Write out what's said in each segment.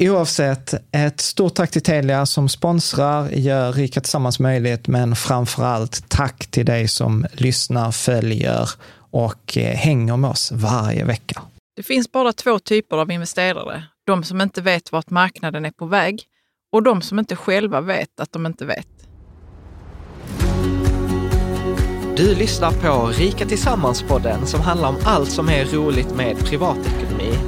Oavsett, ett stort tack till Telia som sponsrar, gör Rika Tillsammans möjligt, men framför allt tack till dig som lyssnar, följer och eh, hänger med oss varje vecka. Det finns bara två typer av investerare. De som inte vet vart marknaden är på väg och de som inte själva vet att de inte vet. Du lyssnar på Rika Tillsammans-podden som handlar om allt som är roligt med privatekonomi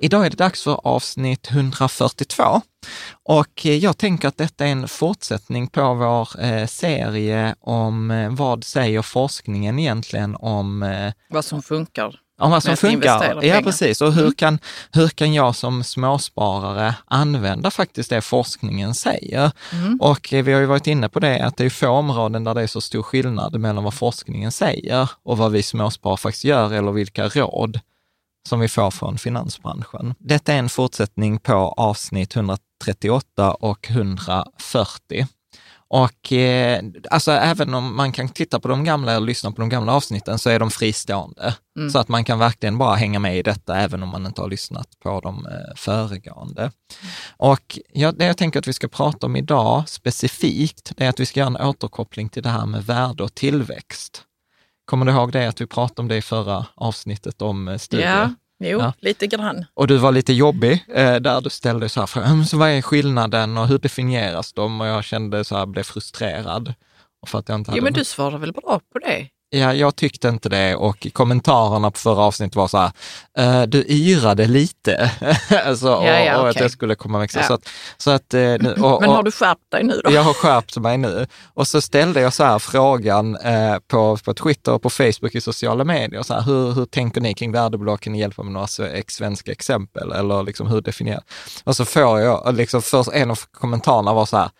Idag är det dags för avsnitt 142 och jag tänker att detta är en fortsättning på vår eh, serie om eh, vad säger forskningen egentligen om... Eh, vad som funkar. Om vad som funkar. Ja, precis. Och hur, mm. kan, hur kan jag som småsparare använda faktiskt det forskningen säger? Mm. Och vi har ju varit inne på det, att det är få områden där det är så stor skillnad mellan vad forskningen säger och vad vi småsparare faktiskt gör eller vilka råd som vi får från finansbranschen. Detta är en fortsättning på avsnitt 138 och 140. Och eh, alltså även om man kan titta på de gamla eller lyssna på de gamla avsnitten så är de fristående. Mm. Så att man kan verkligen bara hänga med i detta även om man inte har lyssnat på de eh, föregående. Och ja, det jag tänker att vi ska prata om idag specifikt, det är att vi ska göra en återkoppling till det här med värde och tillväxt. Kommer du ihåg det, att vi pratade om det i förra avsnittet om eh, studier? Ja, jo, ja. lite grann. Och du var lite jobbig, eh, där du ställde så här frågan, så vad är skillnaden och hur definieras de? Och jag kände så här, blev frustrerad. För att jag inte hade jo, men du svarade väl bra på det? Ja, jag tyckte inte det och kommentarerna på förra avsnittet var så här, uh, du yrade lite. alltså, och, ja, ja, och okay. att jag skulle komma växa. Ja. Så att, så att, uh, nu, och, Men har du skärpt dig nu då? Jag har skärpt mig nu. Och så ställde jag så här frågan uh, på, på Twitter och på Facebook i sociala medier, så här, hur, hur tänker ni kring värdebolag? Kan ni hjälpa med några svenska exempel? Eller liksom, hur definierar Och så får jag, liksom, först en av kommentarerna var så här,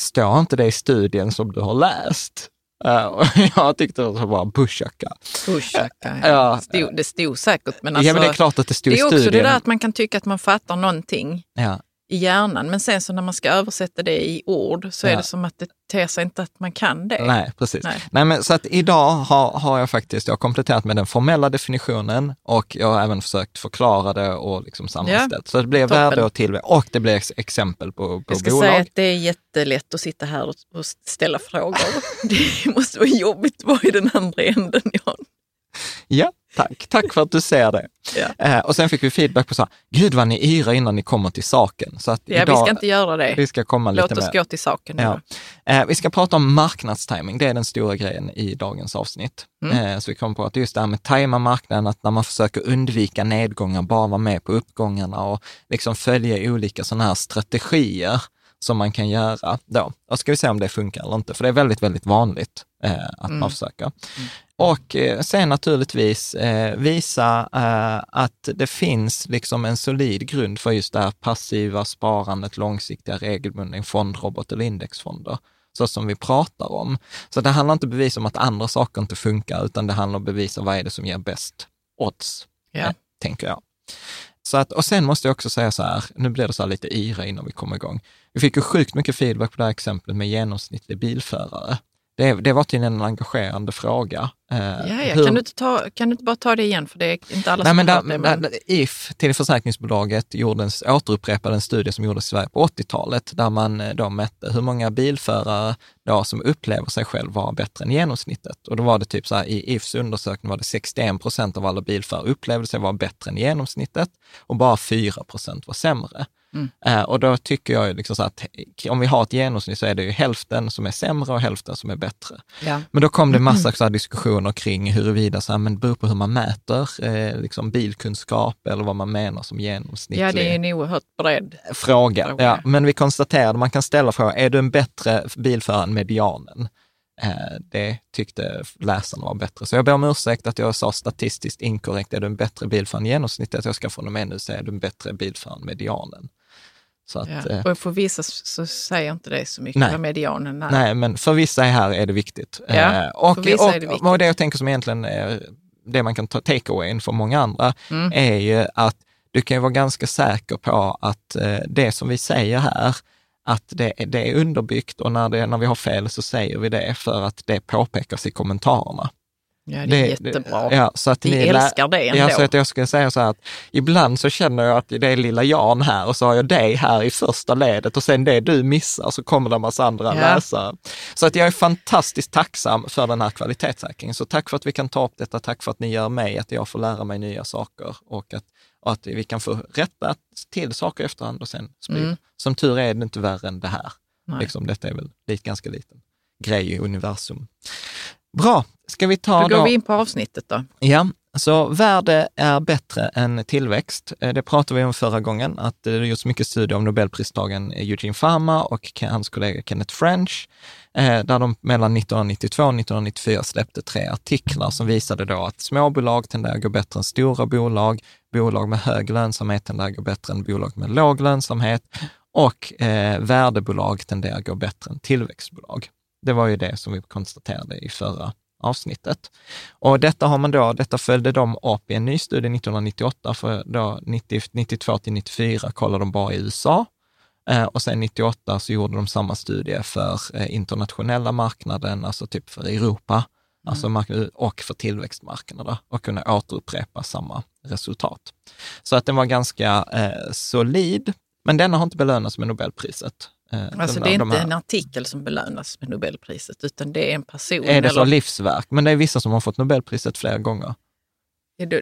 står inte det i studien som du har läst? Uh, och jag tyckte det var bushaka. Bushaka, ja. Uh, stod, det stod säkert. Men alltså, ja, men det är klart att det stod. Det är också det där att man kan tycka att man fattar någonting. Ja i hjärnan. Men sen så när man ska översätta det i ord så ja. är det som att det ter sig inte att man kan det. Nej, precis. Nej. Nej men så att idag har, har jag faktiskt jag har kompletterat med den formella definitionen och jag har även försökt förklara det och liksom sammanställt. Ja. Så det blir värde och tillväxt och det blir exempel på, på. Jag ska bolag. säga att det är jättelätt att sitta här och, och ställa frågor. det måste vara jobbigt att vara i den andra änden, Jan. Ja, tack. Tack för att du ser det. Ja. Eh, och sen fick vi feedback på så här, gud vad ni yra innan ni kommer till saken. Så att ja, idag, vi ska inte göra det. Vi ska komma Låt lite oss gå till saken. Ja. Eh, vi ska prata om marknadstiming. Det är den stora grejen i dagens avsnitt. Mm. Eh, så vi kommer på att just det här med tajma marknaden, att när man försöker undvika nedgångar, bara vara med på uppgångarna och liksom följa olika sådana här strategier som man kan göra då. Och ska vi se om det funkar eller inte, för det är väldigt, väldigt vanligt eh, att mm. man försöker. Och eh, sen naturligtvis eh, visa eh, att det finns liksom en solid grund för just det här passiva sparandet, långsiktiga regelbundna fondrobot eller indexfonder, så som vi pratar om. Så det handlar inte om att bevisa om att andra saker inte funkar, utan det handlar om att bevisa vad är det som ger bäst odds, yeah. tänker jag. Så att, och sen måste jag också säga så här, nu blir det så här lite yra innan vi kommer igång. Vi fick ju sjukt mycket feedback på det här exemplet med genomsnittlig bilförare. Det, det var till en engagerande fråga. Eh, ja. Kan, du inte ta, kan du inte bara ta det igen, för det är inte alla Nej, som men har där, det. Men... If, till försäkringsbolaget, gjordes, återupprepade en studie som gjordes i Sverige på 80-talet, där man eh, då mätte hur många bilförare då som upplever sig själv vara bättre än genomsnittet. Och då var det typ så här, i Ifs undersökning var det 61 procent av alla bilförare upplevde sig vara bättre än genomsnittet och bara 4 procent var sämre. Mm. Uh, och då tycker jag liksom så att om vi har ett genomsnitt så är det ju hälften som är sämre och hälften som är bättre. Ja. Men då kom det massa så diskussioner kring huruvida, så här, men det beror på hur man mäter eh, liksom bilkunskap eller vad man menar som genomsnittlig Ja, det är en oerhört bred fråga. fråga. Ja, men vi konstaterade, man kan ställa frågan, är du en bättre bilförare än medianen? Eh, det tyckte läsarna var bättre. Så jag ber om ursäkt att jag sa statistiskt inkorrekt, är du en bättre bilförare än genomsnittet? Jag ska från och med nu säga, är du en bättre bilförare än medianen? Så att, ja. Eh, och för vissa så säger inte det så mycket, nej. medianen. Nej. nej, men för vissa här är det viktigt. Ja, eh, och, för vissa och, är det viktigt. och det jag tänker som egentligen är det man kan ta take-awayen för många andra, mm. är ju att du kan vara ganska säker på att eh, det som vi säger här, att det, det är underbyggt och när, det, när vi har fel så säger vi det för att det påpekas i kommentarerna. Ja, det är det, jättebra. Ja, så att Vi ni älskar det ändå. Ja, så att jag skulle säga så här att ibland så känner jag att det är lilla Jan här och så har jag dig här i första ledet och sen det du missar så kommer det en massa andra ja. läsare. Så att jag är fantastiskt tacksam för den här kvalitetssäkringen. Så tack för att vi kan ta upp detta. Tack för att ni gör mig, att jag får lära mig nya saker och att, och att vi kan få rätta till saker efterhand och sen sprida. Mm. Som tur är det inte värre än det här. Liksom, detta är väl lite, ganska liten grej i universum. Bra, ska vi ta då? Då går vi in på avsnittet då. Ja, så värde är bättre än tillväxt. Eh, det pratade vi om förra gången, att det gjorts mycket studier av Nobelpristagaren Eugene Fama och hans kollega Kenneth French, eh, där de mellan 1992 och 1994 släppte tre artiklar som visade då att småbolag tenderar att gå bättre än stora bolag, bolag med hög lönsamhet tenderar att gå bättre än bolag med låg lönsamhet och eh, värdebolag tenderar att gå bättre än tillväxtbolag. Det var ju det som vi konstaterade i förra avsnittet. Och detta har man då, detta följde de upp i en ny studie 1998, för då 90, 92 till 94 kollade de bara i USA. Eh, och sen 98 så gjorde de samma studie för eh, internationella marknaden, alltså typ för Europa, mm. alltså och för tillväxtmarknader och kunde återupprepa samma resultat. Så att den var ganska eh, solid, men denna har inte belönats med Nobelpriset. Eh, alltså det är inte en artikel som belönas med Nobelpriset, utan det är en person. Är det eller... så livsverk? Men det är vissa som har fått Nobelpriset flera gånger.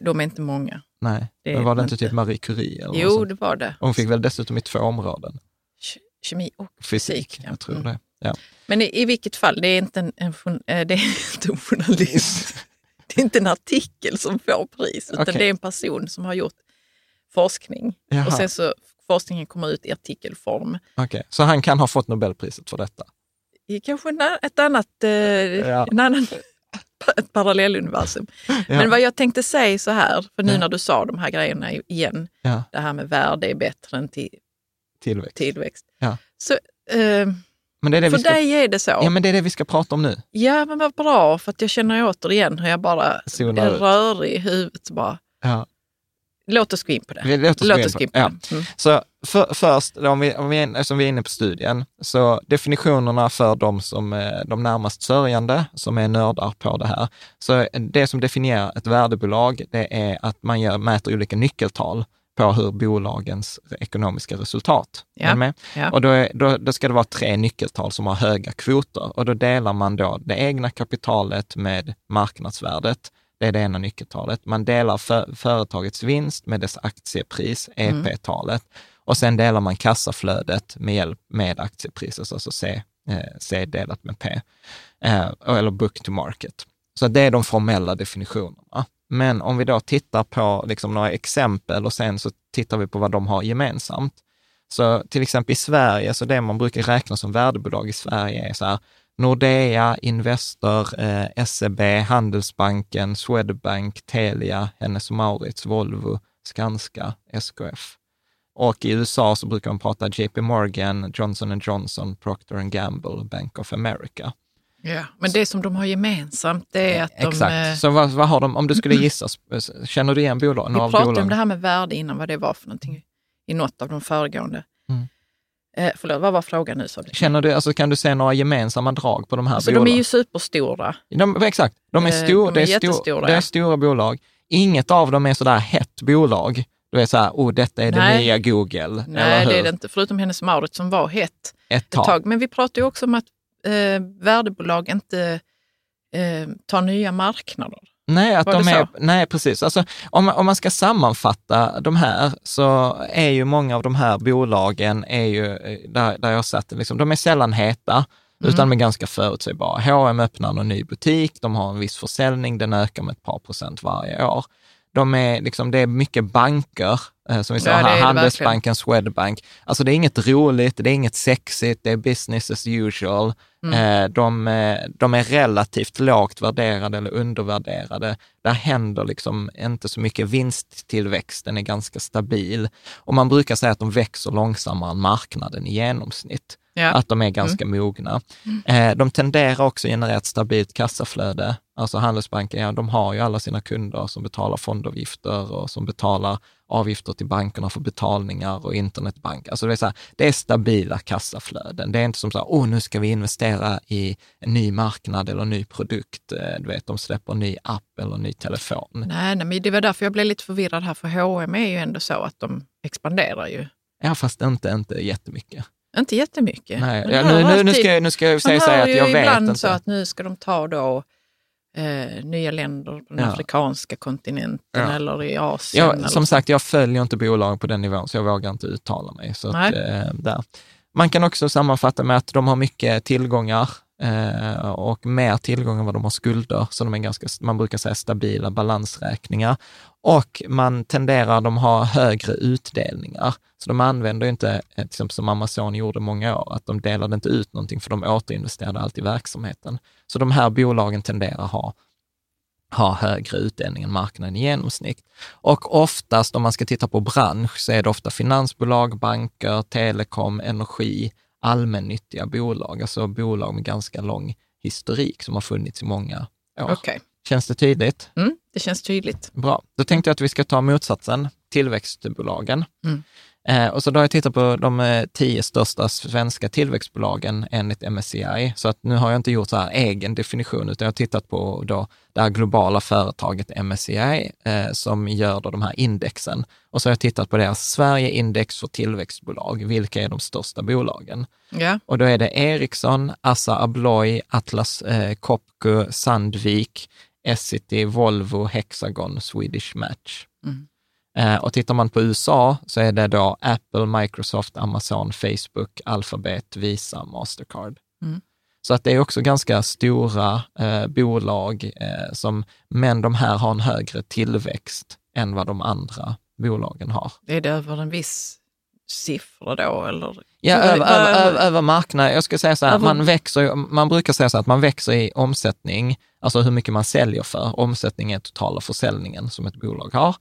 De är inte många. Nej, det men var det inte typ Marie Curie? Eller jo, det var det. Hon fick väl dessutom i två områden? Kemi och fysik. fysik ja. jag tror mm. det. Ja. Men i, i vilket fall, det är inte en, en, eh, det är inte en journalist. det är inte en artikel som får pris, utan okay. det är en person som har gjort forskning. Jaha. Och sen så forskningen kommer ut i artikelform. Okay. Så han kan ha fått Nobelpriset för detta? I kanske ett annat, eh, ja. en annan, ett parallelluniversum. Ja. Men vad jag tänkte säga så här, för nu ja. när du sa de här grejerna igen, det här med värde är bättre än till, tillväxt. tillväxt. Så, eh, Men det är det för vi ska, dig är det så. Ja, men det är det vi ska prata om nu. Ja, men vad bra, för att jag känner återigen hur jag bara Zonar är rörig i huvudet. Bara. Ja. Låt oss gå in på det. Vi- Låt oss gå in på- in på ja. Mm. Så för, först, då, om vi, om vi, är- eftersom vi är inne på studien, så definitionerna för de som är de närmast sörjande, som är nördar på det här. Så det som definierar ett värdebolag, det är att man gör, mäter olika nyckeltal på hur bolagens ekonomiska resultat. Ja. Är med? Ja. Och då, då, då ska det vara tre nyckeltal som har höga kvoter och då delar man då det egna kapitalet med marknadsvärdet. Det är det ena nyckeltalet. Man delar för, företagets vinst med dess aktiepris, Mm. EP-talet. Och sen delar man kassaflödet med hjälp med aktiepriset, alltså C, eh, C delat med P, eh, eller book to market. Så det är de formella definitionerna. Men om vi då tittar på liksom några exempel och sen så tittar vi på vad de har gemensamt. Så till exempel i Sverige, så det man brukar räkna som värdebolag i Sverige är så här, Nordea, Investor, eh, SEB, Handelsbanken, Swedbank, Telia, Hennes Mauritz, Volvo, Skanska, SKF. Och i USA så brukar man prata JP Morgan, Johnson Johnson, Procter Gamble, Bank of America. Ja. Men det som de har gemensamt det är att de... Exakt. eh, Så vad, vad har de, om du skulle gissa, känner du igen bolag, Vi pratade om bolagen? det här med värde innan, vad det var för någonting i något av de föregående. Eh, förlåt, vad var frågan nu? du? Känner du, alltså kan du se några gemensamma drag på de här Alltså, de bolagen? är ju superstora. De, exakt, de är, Eh, stor, de är det, är stor, det är stora bolag. Inget av dem är sådär hett bolag. Du är så här, oh detta är det Nej. nya Google. Nej, det är det inte. Förutom Hennes Mauritz som var hett Ett ett tag. tag. Men vi pratar ju också om att eh, värdebolag inte eh, tar nya marknader. Nej, att Var de är, så? nej, precis. Alltså, om, man- om man ska sammanfatta de här så är ju många av de här bolagen, är ju, eh, där, där jag det, liksom, de är sällan heta, Mm. utan de är ganska förutsägbara. H&M öppnar någon ny butik, de har en viss försäljning, den ökar med ett par procent varje år. De är, liksom, det är mycket banker, eh, som vi sa, Ja, det är det Handelsbanken, Swedbank. Alltså det är inget roligt, det är inget sexigt, det är business as usual. Mm. Eh, De, eh, de är relativt lågt värderade eller undervärderade. Där händer liksom inte så mycket vinsttillväxt, den är ganska stabil. Och man brukar säga att de växer långsammare än marknaden i genomsnitt. Ja. Att de är ganska mogna. Eh, De tenderar också att generera ett stabilt kassaflöde. Alltså Handelsbanken, ja, de har ju alla sina kunder som betalar fondavgifter och som betalar avgifter till bankerna för betalningar och internetbank. Alltså det är, så här, det är stabila kassaflöden. Det är inte som så här, oh, nu ska vi investera i en ny marknad eller en ny produkt. Eh, Du vet, de släpper en ny app eller en ny telefon. Nej, nej, men det var därför jag blev lite förvirrad här, för H&M är ju ändå så att de expanderar ju. Ja, fast inte, inte jättemycket. Inte jättemycket. Nej, ja, nu, nu, nu, ska, jag- nu ska jag säga, säga att jag vet ibland inte. så att nu ska de ta då eh, nya länder på den Ja. afrikanska kontinenten Ja. eller i Asien. Ja, eller som så. sagt, jag följer inte bolag på den nivån, så jag vågar inte uttala mig. Så att, eh, där. Man kan också sammanfatta med att de har mycket tillgångar eh, och mer tillgång än vad de har skulder, så de är ganska, man brukar säga stabila balansräkningar. Och man tenderar, de har högre utdelningar. Så de använder inte, eh, till exempel som Amazon gjorde många år, att de delade inte ut någonting för de återinvesterade alltid i verksamheten. Så de här bolagen tenderar ha ha högre utdelning än marknaden i genomsnitt. Och oftast, om man ska titta på bransch, så är det ofta finansbolag, banker, telekom, energi, allmännyttiga bolag, alltså bolag med ganska lång historik som har funnits i många år. Okej, Känns det tydligt? mm, det känns tydligt. Bra. Då tänkte jag att vi ska ta motsatsen, tillväxtbolagen. Mm. Eh, och så då har jag tittat på de eh, tio största svenska tillväxtbolagen enligt MSCI. Så att nu har jag inte gjort så här egen definition, utan jag har tittat på då det här globala företaget MSCI eh, som gör då de här indexen. Och så har jag tittat på deras Sverige-index för tillväxtbolag. Vilka är de största bolagen? Ja, Och då är det Ericsson, Assa Abloy, Atlas eh, Copco, Sandvik, Essity, Volvo, Hexagon, Swedish Match. Mm. Eh, och tittar man på USA så är det då Apple, Microsoft, Amazon, Facebook, Alphabet, Visa, Mastercard. Mm. Så att det är också ganska stora eh, bolag, eh, som, men de här har en högre tillväxt än vad de andra bolagen har. är det över en viss siffra då eller? Ja, över, över, över, över marknaden. Jag ska säga så här, Över- man, växer, man brukar säga så att man växer i omsättning, alltså hur mycket man säljer för. Omsättning är totala försäljningen som ett bolag har.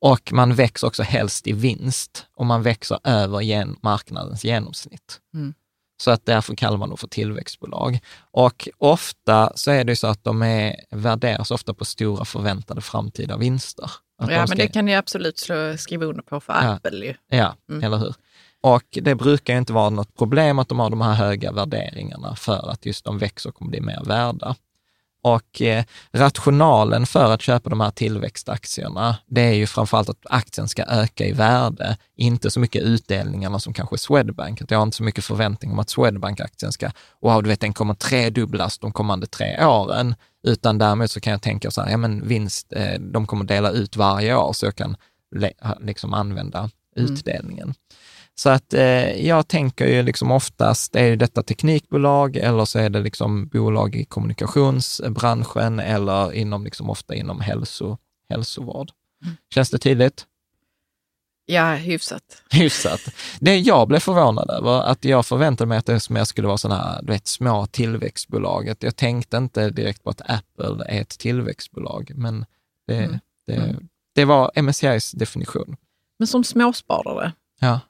Och man växer också helst i vinst och man växer över gen, marknadens genomsnitt. Mm. Så att därför kallar man dem för tillväxtbolag. Och ofta så är det så att de är, värderas ofta på stora förväntade framtida vinster. Att ja, ska... men det kan ni absolut slå, skriva under på för ja. Apple ju. Ja, mm. eller hur? Och det brukar inte vara något problem att de har de här höga värderingarna för att just de växer och kommer bli mer värda. Och eh, rationalen för att köpa de här tillväxtaktierna, det är ju framförallt att aktien ska öka i värde, inte så mycket utdelningarna som kanske Swedbank. Att jag har inte så mycket förväntning om att Swedbank-aktien ska, wow, du vet, den kommer tredubblas de kommande tre åren, utan därmed så kan jag tänka så här, ja men vinst, eh, de kommer dela ut varje år, så jag kan liksom använda mm. utdelningen. Mm. Så att eh, jag tänker ju liksom oftast, är detta teknikbolag eller så är det liksom bolag i kommunikationsbranschen eller inom, liksom ofta inom hälso, hälsovård. Mm. Känns det tydligt? Ja, hyfsat. Hyfsat. Det jag blev förvånad över, att jag förväntade mig att det som jag skulle vara sådana här, du vet, små tillväxtbolag. Jag tänkte inte direkt på att Apple är ett tillväxtbolag, men det, mm. det, mm. det var MSCIs definition. Men som småsparare, ja.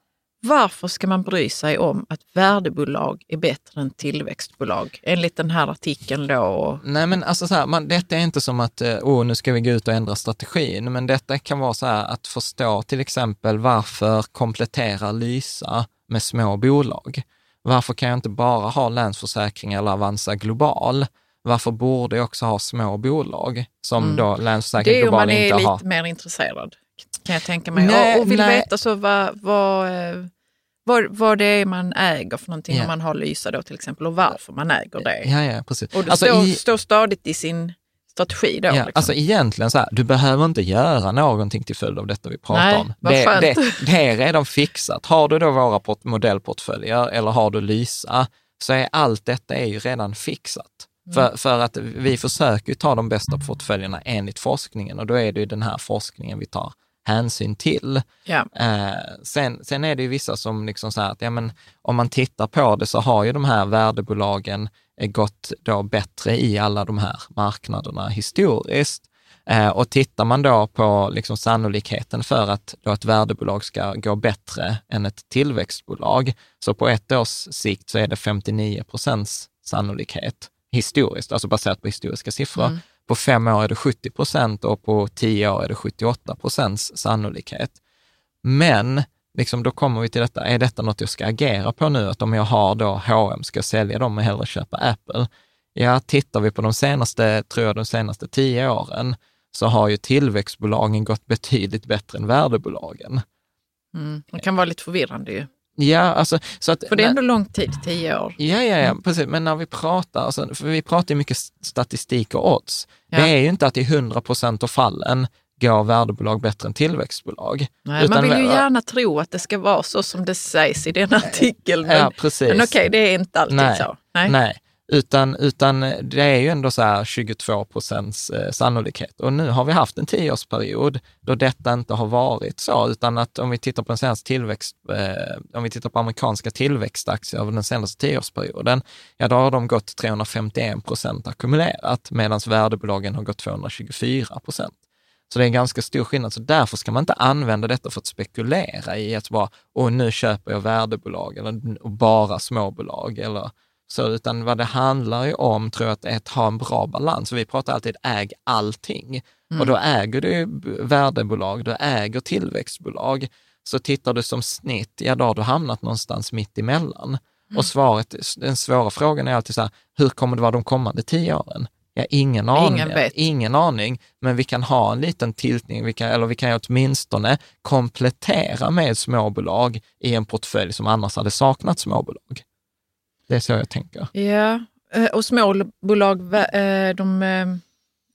Varför ska man bry sig om att värdebolag är bättre än tillväxtbolag? Enligt den här artikeln då. Nej, men alltså så här, man, detta är inte som att, oh, nu ska vi gå ut och ändra strategin, men detta kan vara så här att förstå till exempel varför kompletterar Lysa med små bolag? Varför kan jag inte bara ha Länsförsäkring eller Avanza Global? Varför borde jag också ha små bolag som mm. då Länsförsäkring Global inte har? Det är om man är lite mer intresserad kan jag tänka mig. Nej, och, och vill nej. veta så vad, vad, vad, vad det är man äger för någonting ja. om man har Lysa då till exempel och varför man äger det. Ja, ja, precis. Och alltså, står, i, står stadigt i sin strategi då. Ja, liksom. Alltså egentligen så här, du behöver inte göra någonting till följd av detta vi pratar Nej, om. Det, det, det är redan fixat. Har du då våra modellportföljer eller har du Lysa, så är allt detta är ju redan fixat. Mm. För, för att vi försöker ta de bästa portföljerna enligt forskningen och då är det ju den här forskningen vi tar hänsyn till. Ja. Eh, sen, sen är det ju vissa som liksom så att, ja men om man tittar på det så har ju de här värdebolagen gått då bättre i alla de här marknaderna historiskt. Eh, och tittar man då på liksom sannolikheten för att då ett värdebolag ska gå bättre än ett tillväxtbolag, så på ett års sikt så är det 59 procents sannolikhet historiskt, alltså baserat på historiska siffror. Mm. På fem år är det 70 procent och på tio år är det 78 procents sannolikhet. Men liksom då kommer vi till detta, är detta något jag ska agera på nu? Att om jag har då H&M ska jag sälja dem och hellre köpa Apple? Ja, tittar vi på de senaste, tror jag, de senaste tio åren, så har ju tillväxtbolagen gått betydligt bättre än värdebolagen. Mm. Det kan vara lite förvirrande ju. Ja, alltså, så att, för det är ändå lång tid, tio år. Ja, ja, ja precis. Men när vi pratar, alltså, för vi pratar ju mycket statistik och odds. Ja. Det är ju inte att i 100 procent av fallen går värdebolag bättre än tillväxtbolag. Nej, Utan, man vill ju gärna tro att det ska vara så som det sägs i den artikeln. Men, ja, precis. men okej, det är inte alltid nej, så. Nej. nej. Utan, utan eh, det är ju ändå så här 22 procents eh, sannolikhet. Och nu har vi haft en tioårsperiod då detta inte har varit så, utan att om vi tittar på den senaste tillväxt, eh, om vi tittar på amerikanska tillväxtaktier över den senaste tioårsperioden, ja då har de gått 351 procent ackumulerat, medan värdebolagen har gått 224 procent. Så det är en ganska stor skillnad, så därför ska man inte använda detta för att spekulera i att bara, åh nu köper jag värdebolag eller bara småbolag eller så, utan vad det handlar ju om, tror jag, att är att ha en bra balans. Vi pratar alltid äg allting. Mm. Och då äger du värdebolag, du äger tillväxtbolag. Så tittar du som snitt, ja då har du hamnat någonstans mitt emellan. Mm. Och svaret, den svåra frågan är alltid så här, hur kommer det vara de kommande tio åren? Ja, ingen aning. Ingen, vet. ingen aning, men vi kan ha en liten tiltning, vi kan, eller vi kan åtminstone komplettera med småbolag i en portfölj som annars hade saknat småbolag. Det är så jag tänker. Ja, eh, och småbolag eh, de eh,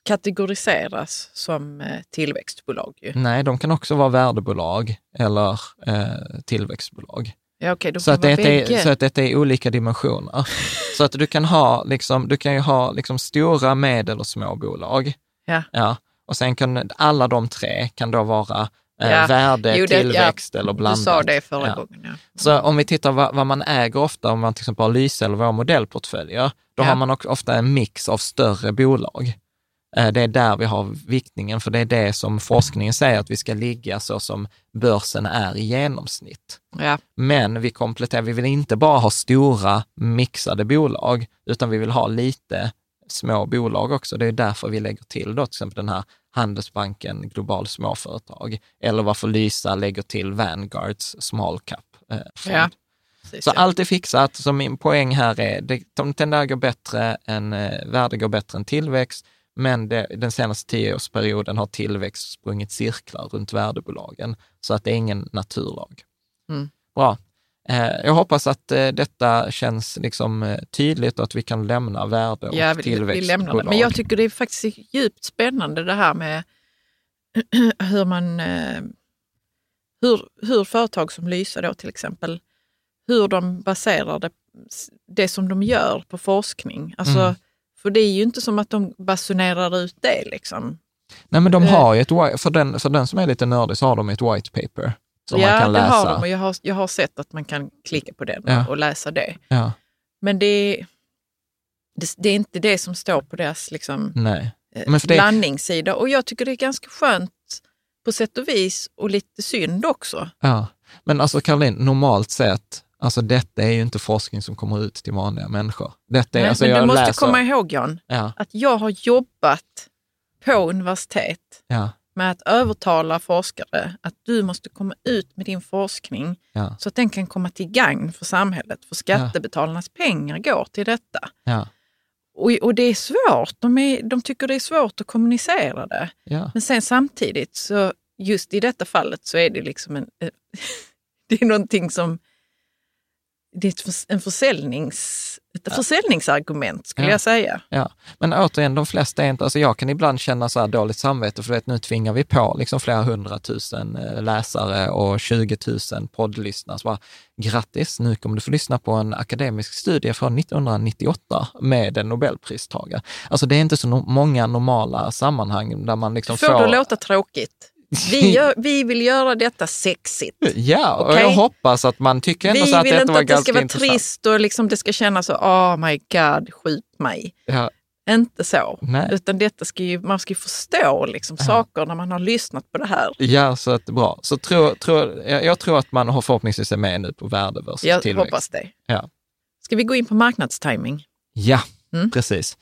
kategoriseras som tillväxtbolag. Ju. Nej, de kan också vara värdebolag eller tillväxtbolag. Ja, okay, så, att det är, så att detta är olika dimensioner. så att du kan ha, liksom, du kan ju ha liksom stora, medel och små bolag. Ja. Ja, och sen kan alla de tre kan då vara ja. värde, jo, det, tillväxt ja, eller blandat. Du sa det förra ja. gången. Ja. Så om vi tittar vad, vad, man äger ofta, om man till exempel har Lyse eller våra modellportföljer, då har man också ofta en mix av större bolag. Eh, det är där vi har viktningen, för det är det som forskningen säger att vi ska ligga så som börsen är i genomsnitt. Ja. Men vi kompletterar, vi vill inte bara ha stora mixade bolag, utan vi vill ha lite små bolag också. Det är därför vi lägger till då till exempel den här Handelsbanken Global Småföretag, eller varför Lysa lägger till Vanguards Small Cap. Eh, ja. Så allt är fixat. Så min poäng här är, det, de tenderar gå bättre än, eh, värde går bättre än tillväxt, men det, den senaste tioårsperioden har tillväxt sprungit cirklar runt värdebolagen, så att det är ingen naturlag. Mm. Bra. Eh, jag hoppas att eh, detta känns liksom eh, tydligt och att vi kan lämna värde och ja, vi, tillväxtbolag. Vi Men jag tycker det är faktiskt djupt spännande det här med hur man hur, hur företag som Lysa då till exempel, hur de baserar det, det som de gör på forskning. Alltså, mm. För det är ju inte som att de basunerar ut det. Liksom. Nej, men de har ju ett, för den, för den som är lite nördig så har de ett white paper som ja, man kan läsa. Ja, det har de och jag har, jag har sett att man kan klicka på den ja. och läsa det. Ja. Men det, det, det, är inte det som står på deras liksom. Eh, landningssida och jag tycker det är ganska skönt på sätt och vis och lite synd också. Ja, men alltså Caroline, normalt sett, alltså detta är ju inte forskning som kommer ut till vanliga människor. Detta är, Nej, alltså, men du måste läser... komma ihåg Jan, ja. att jag har jobbat på universitet ja. Med att övertala forskare att du måste komma ut med din forskning ja. så att den kan komma till gagn för samhället. För skattebetalarnas pengar går till detta. Ja. Och, och det är svårt, de, är, de tycker det är svårt att kommunicera det. Ja. Men sen samtidigt, så just i detta fallet så är det liksom en, det är någonting som, det är en försäljnings ett försäljningsargument skulle ja. jag säga. Ja, men återigen, de flesta är inte, alltså jag kan ibland känna så här dåligt samvete för att nu tvingar vi på liksom flera hundratusen eh, läsare och 20 000 poddlyssnare. Så bara, grattis, nu kommer du få lyssna på en akademisk studie från 1998 med en nobelpristagare. Alltså det är inte så no många normala sammanhang där man liksom får... Får det låta tråkigt? Vi, gör, vi vill göra detta sexigt. Ja, och okay? jag hoppas att man tycker ändå vi så att detta var ganska intressant. Vi vill inte att det ska vara trist och liksom det ska kännas så, oh my god, skjut mig. Ja. Inte så, Nej. utan detta ska ju, man ska ju förstå liksom ja. saker när man har lyssnat på det här. Ja, så att bra. Så tro, tro, jag tror att man har förhoppningsvis är med nu på värde versus jag tillväxt. hoppas det. Ja. Ska vi gå in på marknadstiming? Ja, mm. precis.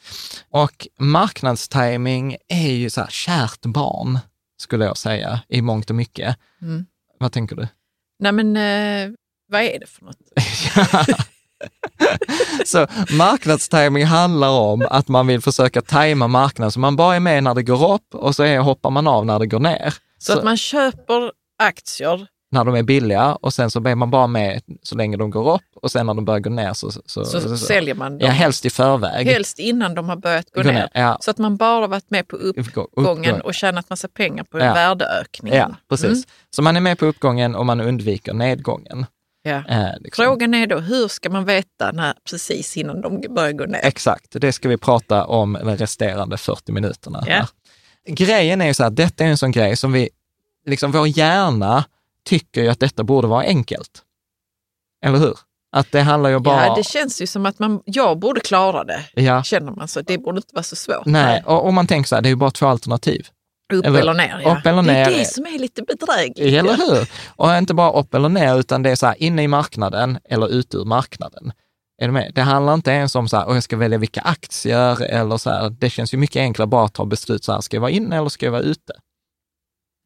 Och marknadstiming är ju så här, kärt barn skulle jag säga, i mångt och mycket. Mm. Vad tänker du? Nej men, eh, vad är det för något? så marknadstiming handlar om att man vill försöka tajma marknaden, så man bara är med när det går upp och så är, hoppar man av när det går ner. Så, så att man köper aktier när de är billiga och sen så blir man bara med så länge de går upp och sen när de börjar gå ner så, så, så, så, säljer man dem. Ja, helst i förväg. Helst innan de har börjat gå, gå ner. Ja. Så att man bara varit med på uppgången upp, och tjänat massa pengar på ja. värdeökningen. Ja, precis. Mm. Så man är med på uppgången och man undviker nedgången. Ja. Eh, liksom. Frågan är då, hur ska man veta när, precis innan de börjar gå ner? Exakt, det ska vi prata om de resterande 40 minuterna. Ja. Grejen är ju så här, detta är en sån grej som vi, liksom vår hjärna tycker ju att detta borde vara enkelt. Eller hur? Att det handlar ju bara... Ja, det känns ju som att man, jag borde klara det, ja. känner man. så Det borde inte vara så svårt. Nej, och, och man tänker så här, det är ju bara två alternativ. Upp eller, eller ner, ja. Upp eller ner. Det är det som är lite bedrägligt. Eller hur? Och inte bara upp eller ner, utan det är så här, inne i marknaden eller ut ur marknaden. Är du med? Det handlar inte ens om så här, jag ska välja vilka aktier eller så här. Det känns ju mycket enklare bara att ta beslut så här, ska jag vara inne eller ska jag vara ute?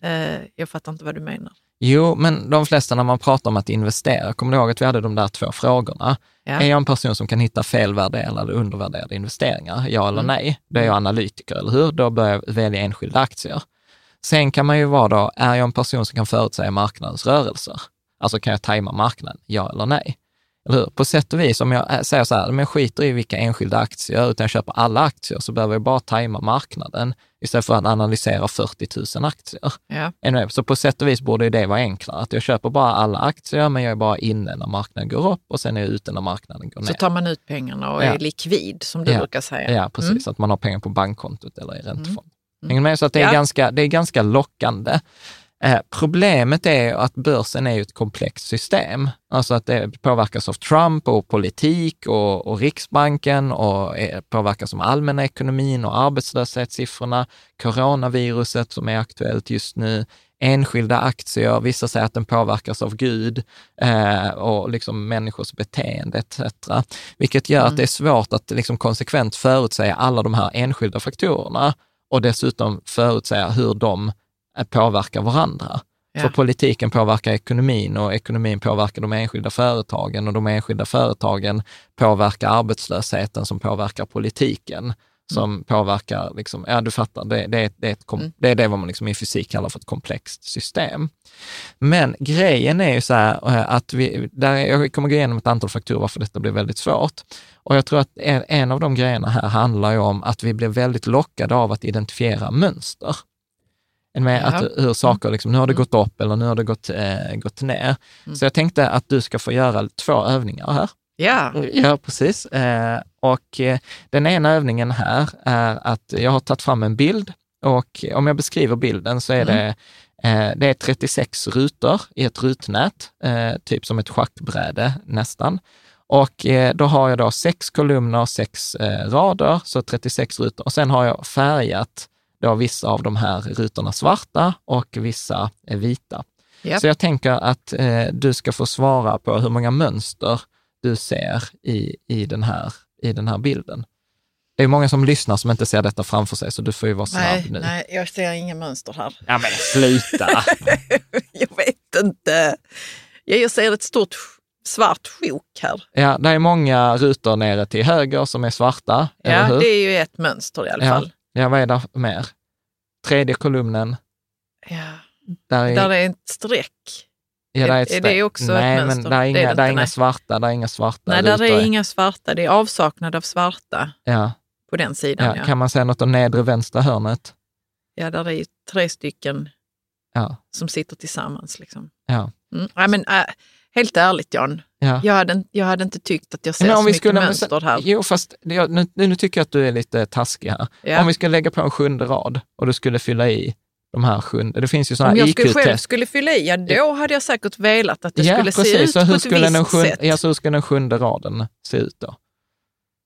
Uh, jag fattar inte vad du menar. Jo, men de flesta när man pratar om att investera, kommer du ihåg att vi hade de där två frågorna? Ja. Är jag en person som kan hitta felvärderade eller undervärderade investeringar? Ja eller mm. nej? Då är jag analytiker, eller hur? Då börjar jag välja enskilda aktier. Sen kan man ju vara då, är jag en person som kan förutsäga marknadens rörelser? Alltså kan jag tajma marknaden? Ja eller nej? Eller hur? På sätt och vis, om jag säger så här, men jag skiter i vilka enskilda aktier, utan jag köper alla aktier, så behöver jag bara tajma marknaden istället för att analysera 40 000 aktier. Ja. Så på sätt och vis borde det vara enklare, att jag köper bara alla aktier, men jag är bara inne när marknaden går upp och sen är jag ute när marknaden går ner. Så tar man ut pengarna och ja. är likvid, som du ja. brukar säga. Ja, precis. Mm. Att man har pengar på bankkontot eller i Mm. räntefond. Mm. med? Så att det, är ja. ganska, det är ganska lockande. Eh, problemet är att börsen är ett komplext system. Alltså att det påverkas av Trump och politik och, och Riksbanken och påverkas av allmänna ekonomin och arbetslöshetssiffrorna, coronaviruset som är aktuellt just nu, enskilda aktier, vissa säger att den påverkas av Gud eh, och liksom människors beteende etc. Vilket gör mm. att det är svårt att liksom konsekvent förutsäga alla de här enskilda faktorerna och dessutom förutsäga hur de påverkar varandra. Ja. För politiken påverkar ekonomin och ekonomin påverkar de enskilda företagen och de enskilda företagen påverkar arbetslösheten som påverkar politiken som mm. påverkar, liksom, ja du fattar, det, det, det, är, ett, mm. det är det vad man liksom i fysik kallar för ett komplext system. Men grejen är ju så här eh, att vi, där, jag kommer gå igenom ett antal faktorer varför detta blir väldigt svårt. Och jag tror att en, en av de grejerna här handlar ju om att vi blir väldigt lockade av att identifiera mönster. Med ja. att hur saker, liksom, nu har det mm. gått upp eller nu har det gått, eh, gått ner. Mm. Så jag tänkte att du ska få göra två övningar här. Ja, ja precis. Eh, och eh, den ena övningen här är att jag har tagit fram en bild och om jag beskriver bilden så är mm. det eh, det är 36 rutor i ett rutnät, typ som ett schackbräde nästan. Och då har jag då sex kolumner, sex rader, så 36 rutor. Och sen har jag färgat då vissa av de här rutorna svarta och vissa är vita. Yep. Så jag tänker att du ska få svara på hur många mönster du ser i, i, den här, i den här bilden. Det är många som lyssnar som inte ser detta framför sig, så du får ju vara snabb nej, nu. Nej, jag ser inga mönster här. Ja, men sluta! jag vet inte. Jag ser ett stort svart sjok här. Ja, det är många rutor nere till höger som är svarta, Ja, det är ju ett mönster i alla ja. fall. Ja, vad är det mer? Tredje kolumnen. Ja, där är, där är ett streck. Ja, det är, är det också nej, ett mönster? Men det är inga, det är inga svarta, det är inga svarta Nej, där är inga svarta. Det är avsaknad av svarta ja. på den sidan. Ja. Ja. Kan man säga något om nedre vänstra hörnet? Ja, där är tre stycken ja. som sitter tillsammans. Liksom. Ja. Mm. ja men, äh, helt ärligt Jan, ja. jag, hade, jag hade inte tyckt att jag ser så mycket skulle, mönster här. Jo, fast jag, nu, nu tycker jag att du är lite taskig här. Ja. Om vi skulle lägga på en sjunde rad och du skulle fylla i de här sjunde. Det finns ju sådana IQ-test. Om jag själv skulle fylla i, ja då hade jag säkert velat att det ja, skulle precis. se ut så hur på ett skulle visst sjunde, sätt. Ja, så hur skulle den sjunde raden se ut då?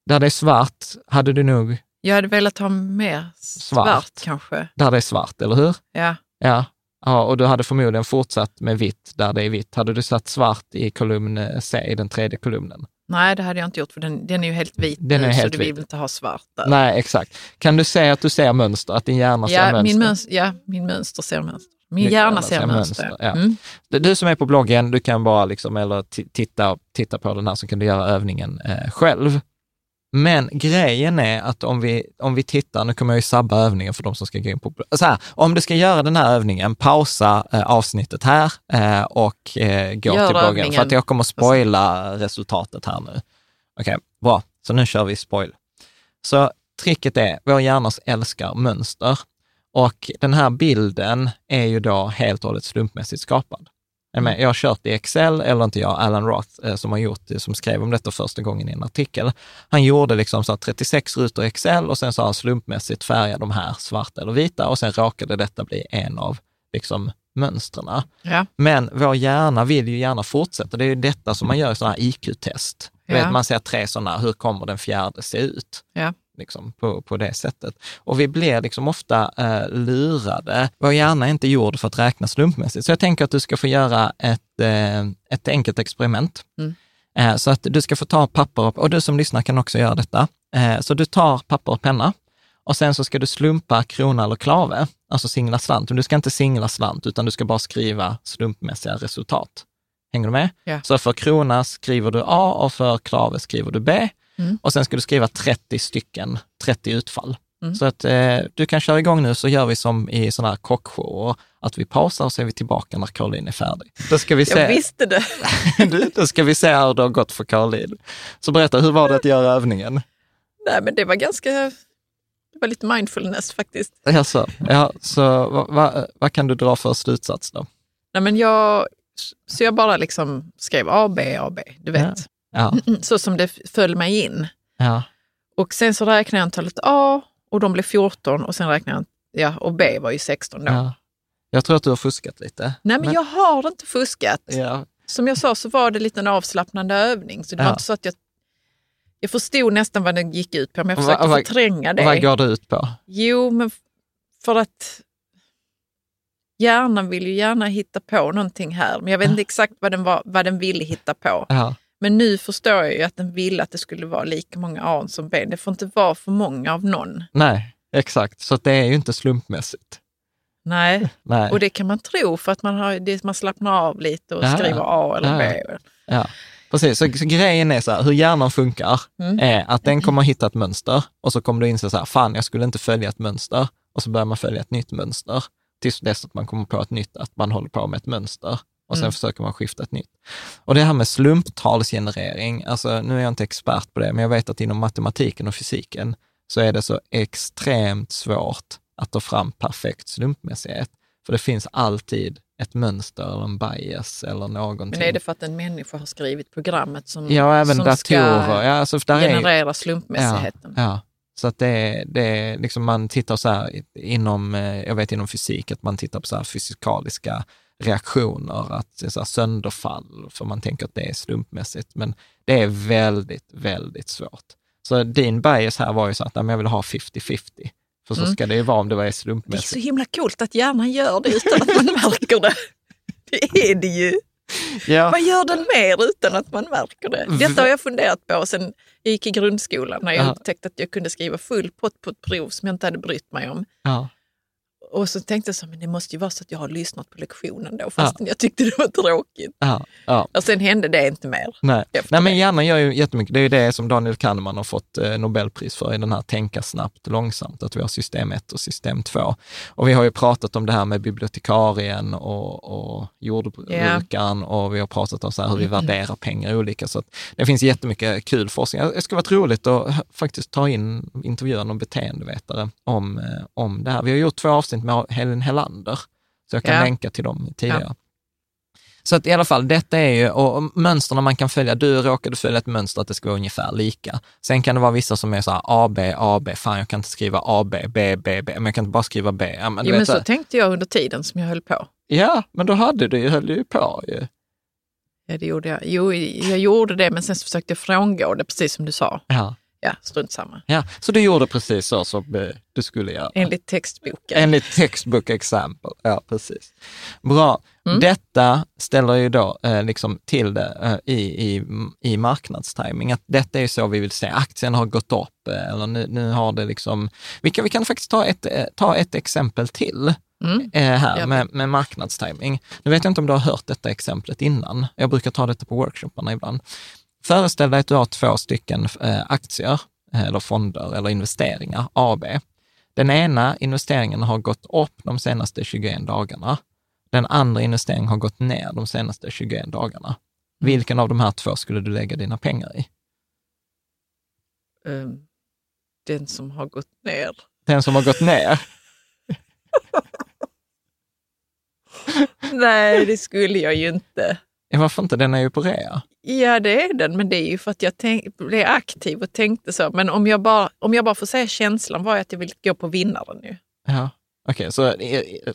Där det är svart hade du nog... Jag hade velat ha mer svart, svart kanske. Där det är svart, eller hur? Ja. Ja, ja och du hade förmodligen fortsatt med vitt där det är vitt. Hade du satt svart i kolumn C, i den tredje kolumnen? Nej, det hade jag inte gjort för den, den är ju helt vit den nu, är helt så du vill inte ha svart där. Nej, exakt. Kan du säga att du ser mönster, att din hjärna ja, ser mönster? Min mönster? Ja, min mönster ser mönster. Min hjärna, hjärna ser, ser mönster. mönster. Ja. Mm. Du som är på bloggen, du kan bara liksom, eller titta, titta på den här så kan du göra övningen eh, själv. Men grejen är att om vi, om vi tittar, nu kommer jag ju sabba övningen för de som ska gå in på... Så här, om du ska göra den här övningen, pausa eh, avsnittet här eh, och eh, gå Gör till bloggen. Övningen. För att jag kommer spoila resultatet här nu. Okej, okay, bra. Så nu kör vi spoil. Så tricket är, vår hjärna älskar mönster och den här bilden är ju då helt och hållet slumpmässigt skapad. Mm. Jag har kört i Excel, eller inte jag, Alan Roth eh, som har gjort som skrev om detta första gången i en artikel. Han gjorde liksom så 36 rutor i Excel och sen så har han slumpmässigt färgat de här svarta eller vita och sen råkade detta bli en av liksom mönstren. Ja. Men vår hjärna vill ju gärna fortsätta. Det är ju detta som man gör i sådana här IQ-test. Ja. man ser tre sådana, hur kommer den fjärde se ut? Ja liksom, på, på det sättet. Och vi blir liksom ofta eh, lurade. Vår hjärna är inte gjord för att räkna slumpmässigt. Så jag tänker att du ska få göra ett, eh, ett enkelt experiment. Mm. Eh, så att du ska få ta papper och, och du som lyssnar kan också göra detta. Eh, så du tar papper och penna och sen så ska du slumpa krona eller klave, alltså singla slant. Men du ska inte singla slant, utan du ska bara skriva slumpmässiga resultat. Hänger du med? Ja. Så för krona skriver du A och för klave skriver du B. Mm. Och sen ska du skriva 30 stycken, 30 utfall. Mm. Så att eh, du kan köra igång nu så gör vi som i sådana här kockshower, att vi pausar och så är vi tillbaka när Caroline är färdig. Då ska vi se, Jag visste det! du, då ska vi se hur det har gått för Caroline. Så berätta, hur var det att göra övningen? Nej, men det var ganska, det var lite mindfulness faktiskt. Jaså, ja, så vad va, va kan du dra för slutsats då? Nej, men jag, så jag bara liksom skrev A, B, A, B, du vet. Ja. Ja. Så som det föll mig in. Ja. Och sen så räknade jag antalet A och de blev 14 och sen räknade jag, ja och B var ju 16 då. Ja. Jag tror att du har fuskat lite. Nej, men, men... jag har inte fuskat. Ja. Som jag sa så var det lite en avslappnande övning. Så det ja. var inte så att jag jag förstod nästan vad den gick ut på, men jag försökte va, va, förtränga det. Vad går det ut på? Jo, men för att hjärnan vill ju gärna hitta på någonting här, men jag vet inte exakt vad den, var, vad den ville hitta på. Ja. Men nu förstår jag ju att den ville att det skulle vara lika många A som B. Det får inte vara för många av någon. Nej, exakt. Så det är ju inte slumpmässigt. Nej. Nej. och det kan man tro för att man, har, man slappnar av lite och ja. skriver A eller B. Ja. Precis, så, så, grejen är så här, hur hjärnan funkar mm. är att den kommer att hitta ett mönster och så kommer du inse så här, fan jag skulle inte följa ett mönster och så börjar man följa ett nytt mönster tills dess att man kommer på ett nytt, att man håller på med ett mönster och sen mm. försöker man skifta ett nytt. Och det här med slumptalsgenerering, alltså nu är jag inte expert på det, men jag vet att inom matematiken och fysiken så är det så extremt svårt att ta fram perfekt slumpmässighet. För det finns alltid ett mönster eller en bias eller någonting. Men är det för att en människa har skrivit programmet som, ja, även som datorer. ska ja, alltså generera är, slumpmässigheten? Ja, ja. Så att det, det liksom man tittar så här inom, eh, jag vet inom fysik, att man tittar på så här fysikaliska reaktioner, att så här sönderfall, för man tänker att det är slumpmässigt. Men det är väldigt, väldigt svårt. Så din bias här var ju så att jag vill ha 50-50. För så mm. ska det ju vara om det var slumpmässigt. Det är så himla coolt att hjärnan gör det utan att man märker det. Det är det ju. Ja. Vad gör den mer utan att man märker det? Detta har jag funderat på sen jag gick i grundskolan när jag ja. upptäckte att jag kunde skriva full pott på ett prov som jag inte hade brytt mig om. Ja. Och så tänkte jag så men det måste ju vara så att jag har lyssnat på lektionen då, fast ja. jag tyckte det var tråkigt. Ja. Ja. Och sen hände det inte mer. Nej, Nej men hjärnan gör ju jättemycket. Det är ju det som Daniel Kahneman har fått eh, Nobelpris för i den här tänka snabbt, långsamt, att vi har system 1 och system 2. Och vi har ju pratat om det här med bibliotekarien och, och jordbrukaren och vi har pratat om så hur vi värderar pengar olika. Så det finns jättemycket kul forskning. Det skulle varit roligt att faktiskt ta in, intervjua någon beteendevetare om, eh, om det här. Vi har gjort två avsnitt med Helen Hellander, så jag kan ja. länka till dem tidigare. Ja. Så att i alla fall, detta är ju, och mönstren man kan följa, du råkade följa ett mönster att det ska vara ungefär lika. Sen kan det vara vissa som är så här AB, AB, fan jag kan inte skriva AB, B, B, B, men jag kan inte bara skriva B. Ja, men, jo, men så, så tänkte jag under tiden som jag höll på. Ja, men då hade du ju, höll du ju på ju. Ja, det gjorde jag. Jo, jag gjorde det, men sen så försökte jag frångå det, precis som du sa. Ja. Ja, strunt samma. Ja, så du gjorde precis så som eh, du skulle göra? Enligt textboken. Enligt textbook example, ja precis. Bra. Mm. Detta ställer ju då eh, liksom till det eh, i, i, i marknadstiming, att detta är så vi vill se. Aktien har gått upp, eh, eller nu, nu har det liksom... Vi kan, vi kan faktiskt ta ett, eh, ta ett exempel till. Mm. Eh, här med, med marknadstiming. Nu vet jag inte om du har hört detta exemplet innan. Jag brukar ta detta på workshopparna ibland. Föreställ dig att du har två stycken eh, aktier, eh, eller fonder eller investeringar, AB. Den ena investeringen har gått upp de senaste 21 dagarna. Den andra investeringen har gått ner de senaste 21 dagarna. Vilken av de här två skulle du lägga dina pengar i? Um, den som har gått ner. Den som har gått ner? Nej, det skulle jag ju inte. Varför inte? Den är ju på rea. Ja, det är den, men det är ju för att jag tänk, blev aktiv och tänkte så. Men om jag, bara, om jag bara får säga känslan var att jag vill gå på vinnaren nu. Ja, okej. Okay, så,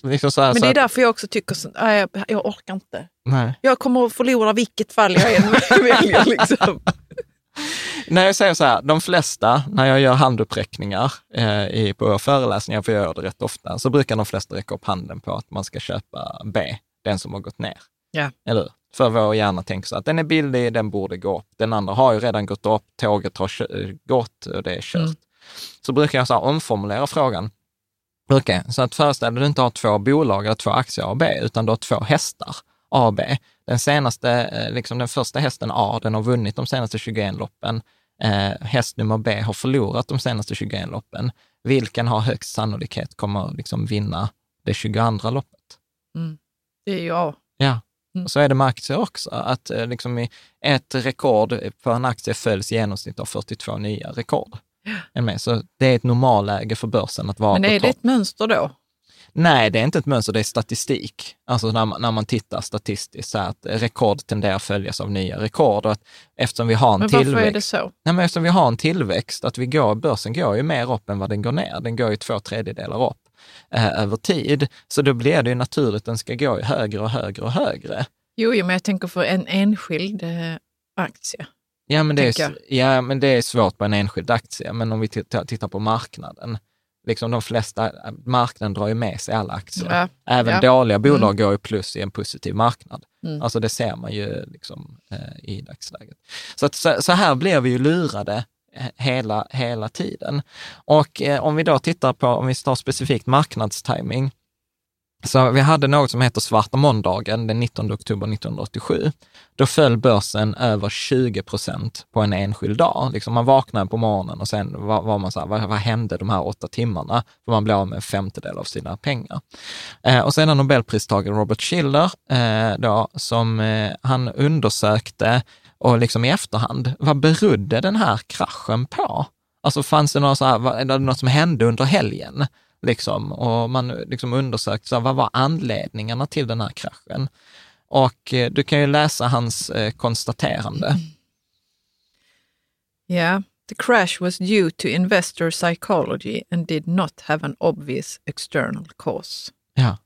liksom så här, Men det är därför jag också tycker så, nej, jag, jag orkar inte. Nej. Jag kommer att förlora vilket fall jag än väljer. Liksom. när jag säger så här, de flesta, när jag gör handuppräckningar eh, i, på föreläsningar, för jag gör det rätt ofta, så brukar de flesta räcka upp handen på att man ska köpa B, den som har gått ner. Ja. Eller för vår hjärna tänker så att den är billig, den borde gå upp. Den andra har ju redan gått upp, tåget har gått och det är kört. Mm. Så brukar jag så omformulera frågan. Okej, okay, så att föreställ dig du inte har två bolag eller två aktier A och B, utan du har två hästar A och B. Den senaste, eh, liksom den första hästen A, den har vunnit de senaste 21 loppen. Eh, häst nummer B har förlorat de senaste 21 loppen. Vilken har högst sannolikhet kommer liksom vinna det 22 loppet? Mm. Det är ju A. Ja, Mm. Så är det med aktier också, att eh, liksom ett rekord på en aktie följs i genomsnitt av 42 nya rekord. Ja. Så det är ett normalläge för börsen att vara Men är det ett mönster då? Nej, det är inte ett mönster, det är statistik. Alltså när man, när man tittar statistiskt, så att rekord tenderar att följas av nya rekord. Och att eftersom vi har en men tillväxt... varför är det så? Nej, men eftersom vi har en tillväxt, att vi går, börsen går ju mer upp än vad den går ner. Den går ju två tredjedelar upp. Eh, över tid. Så då blir det ju naturligt att den ska gå högre och högre och högre. Jo, jo men jag tänker för en enskild eh, aktie. Ja men, det är, ja, men det är svårt på en enskild aktie, men om vi tittar på marknaden, liksom de flesta, marknaden drar ju med sig alla aktier. Ja. Även ja. dåliga bolag mm. går ju plus i en positiv marknad. Mm. Alltså det ser man ju liksom, eh, i dagsläget. Så, att, så, så, här blir vi ju lurade eh, hela, hela tiden. Och eh, om vi då tittar på, om vi tar specifikt marknadstiming, så vi hade något som heter svarta måndagen den 19 oktober 1987. Då föll börsen över 20 procent på en enskild dag. Liksom man vaknade på morgonen och sen var, var man så här, vad, vad, hände de här åtta timmarna? För man blev av med en femtedel av sina pengar. Eh, och sedan Nobelpristagaren Robert Schiller, eh, då, som eh, han undersökte och liksom i efterhand, vad berodde den här kraschen på? Alltså fanns det, några så här, det något som hände under helgen? Liksom, och man liksom undersökt så vad var anledningarna till den här kraschen. Och eh, du kan ju läsa hans eh, konstaterande. Ja, yeah. the crash was due to investor psychology and did not have an obvious external cause. Ja.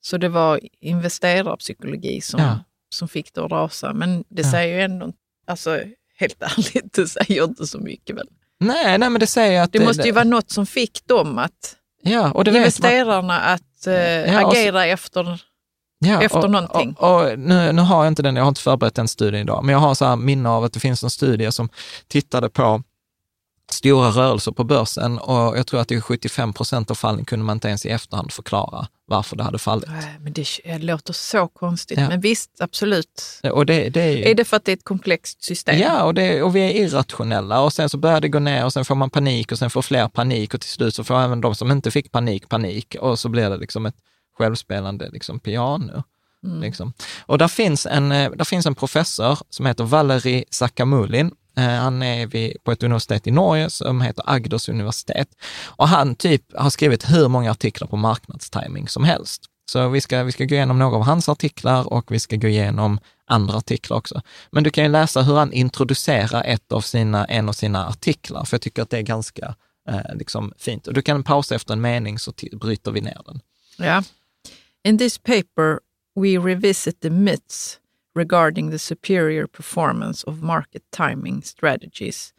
Så det var investerarpsykologi som, ja. Som fick det att rasa. Men det ja. säger ju ändå, alltså helt ärligt, det säger inte så mycket väl? Nej, nej men det säger att... Det, det måste ju vara något som fick dem att Ja, och det investerarna man, att eh, ja, agera så, efter, ja, efter och, någonting. Och, och, nu, nu har jag inte den, jag har inte förberett den studien idag, men jag har så här minne av att det finns en studie som tittade på stora rörelser på börsen och jag tror att i 75 procent av fallen kunde man inte ens i efterhand förklara varför det hade fallit. Men det låter så konstigt, ja. men visst, absolut. Och det, det är, är, det för att det är ett komplext system? Ja, och, det, och vi är irrationella och sen så börjar det gå ner och sen får man panik och sen får fler panik och till slut så får även de som inte fick panik panik och så blir det liksom ett självspelande liksom piano. Mm. Liksom. Och där finns, en, eh, där finns en professor som heter Valery Sakamulin Eh, Eh, han är vid, på ett universitet i Norge som heter Agders universitet. Och han typ har skrivit hur många artiklar på marknadstiming som helst. Så vi ska, vi ska gå igenom några av hans artiklar och vi ska gå igenom andra artiklar också. Men du kan ju läsa hur han introducerar ett av sina, en av sina artiklar, för jag tycker att det är ganska eh, liksom fint. Och du kan pausa efter en mening så bryter vi ner den. Ja. In this paper we revisit the myths regarding the superior performance of market timing strategies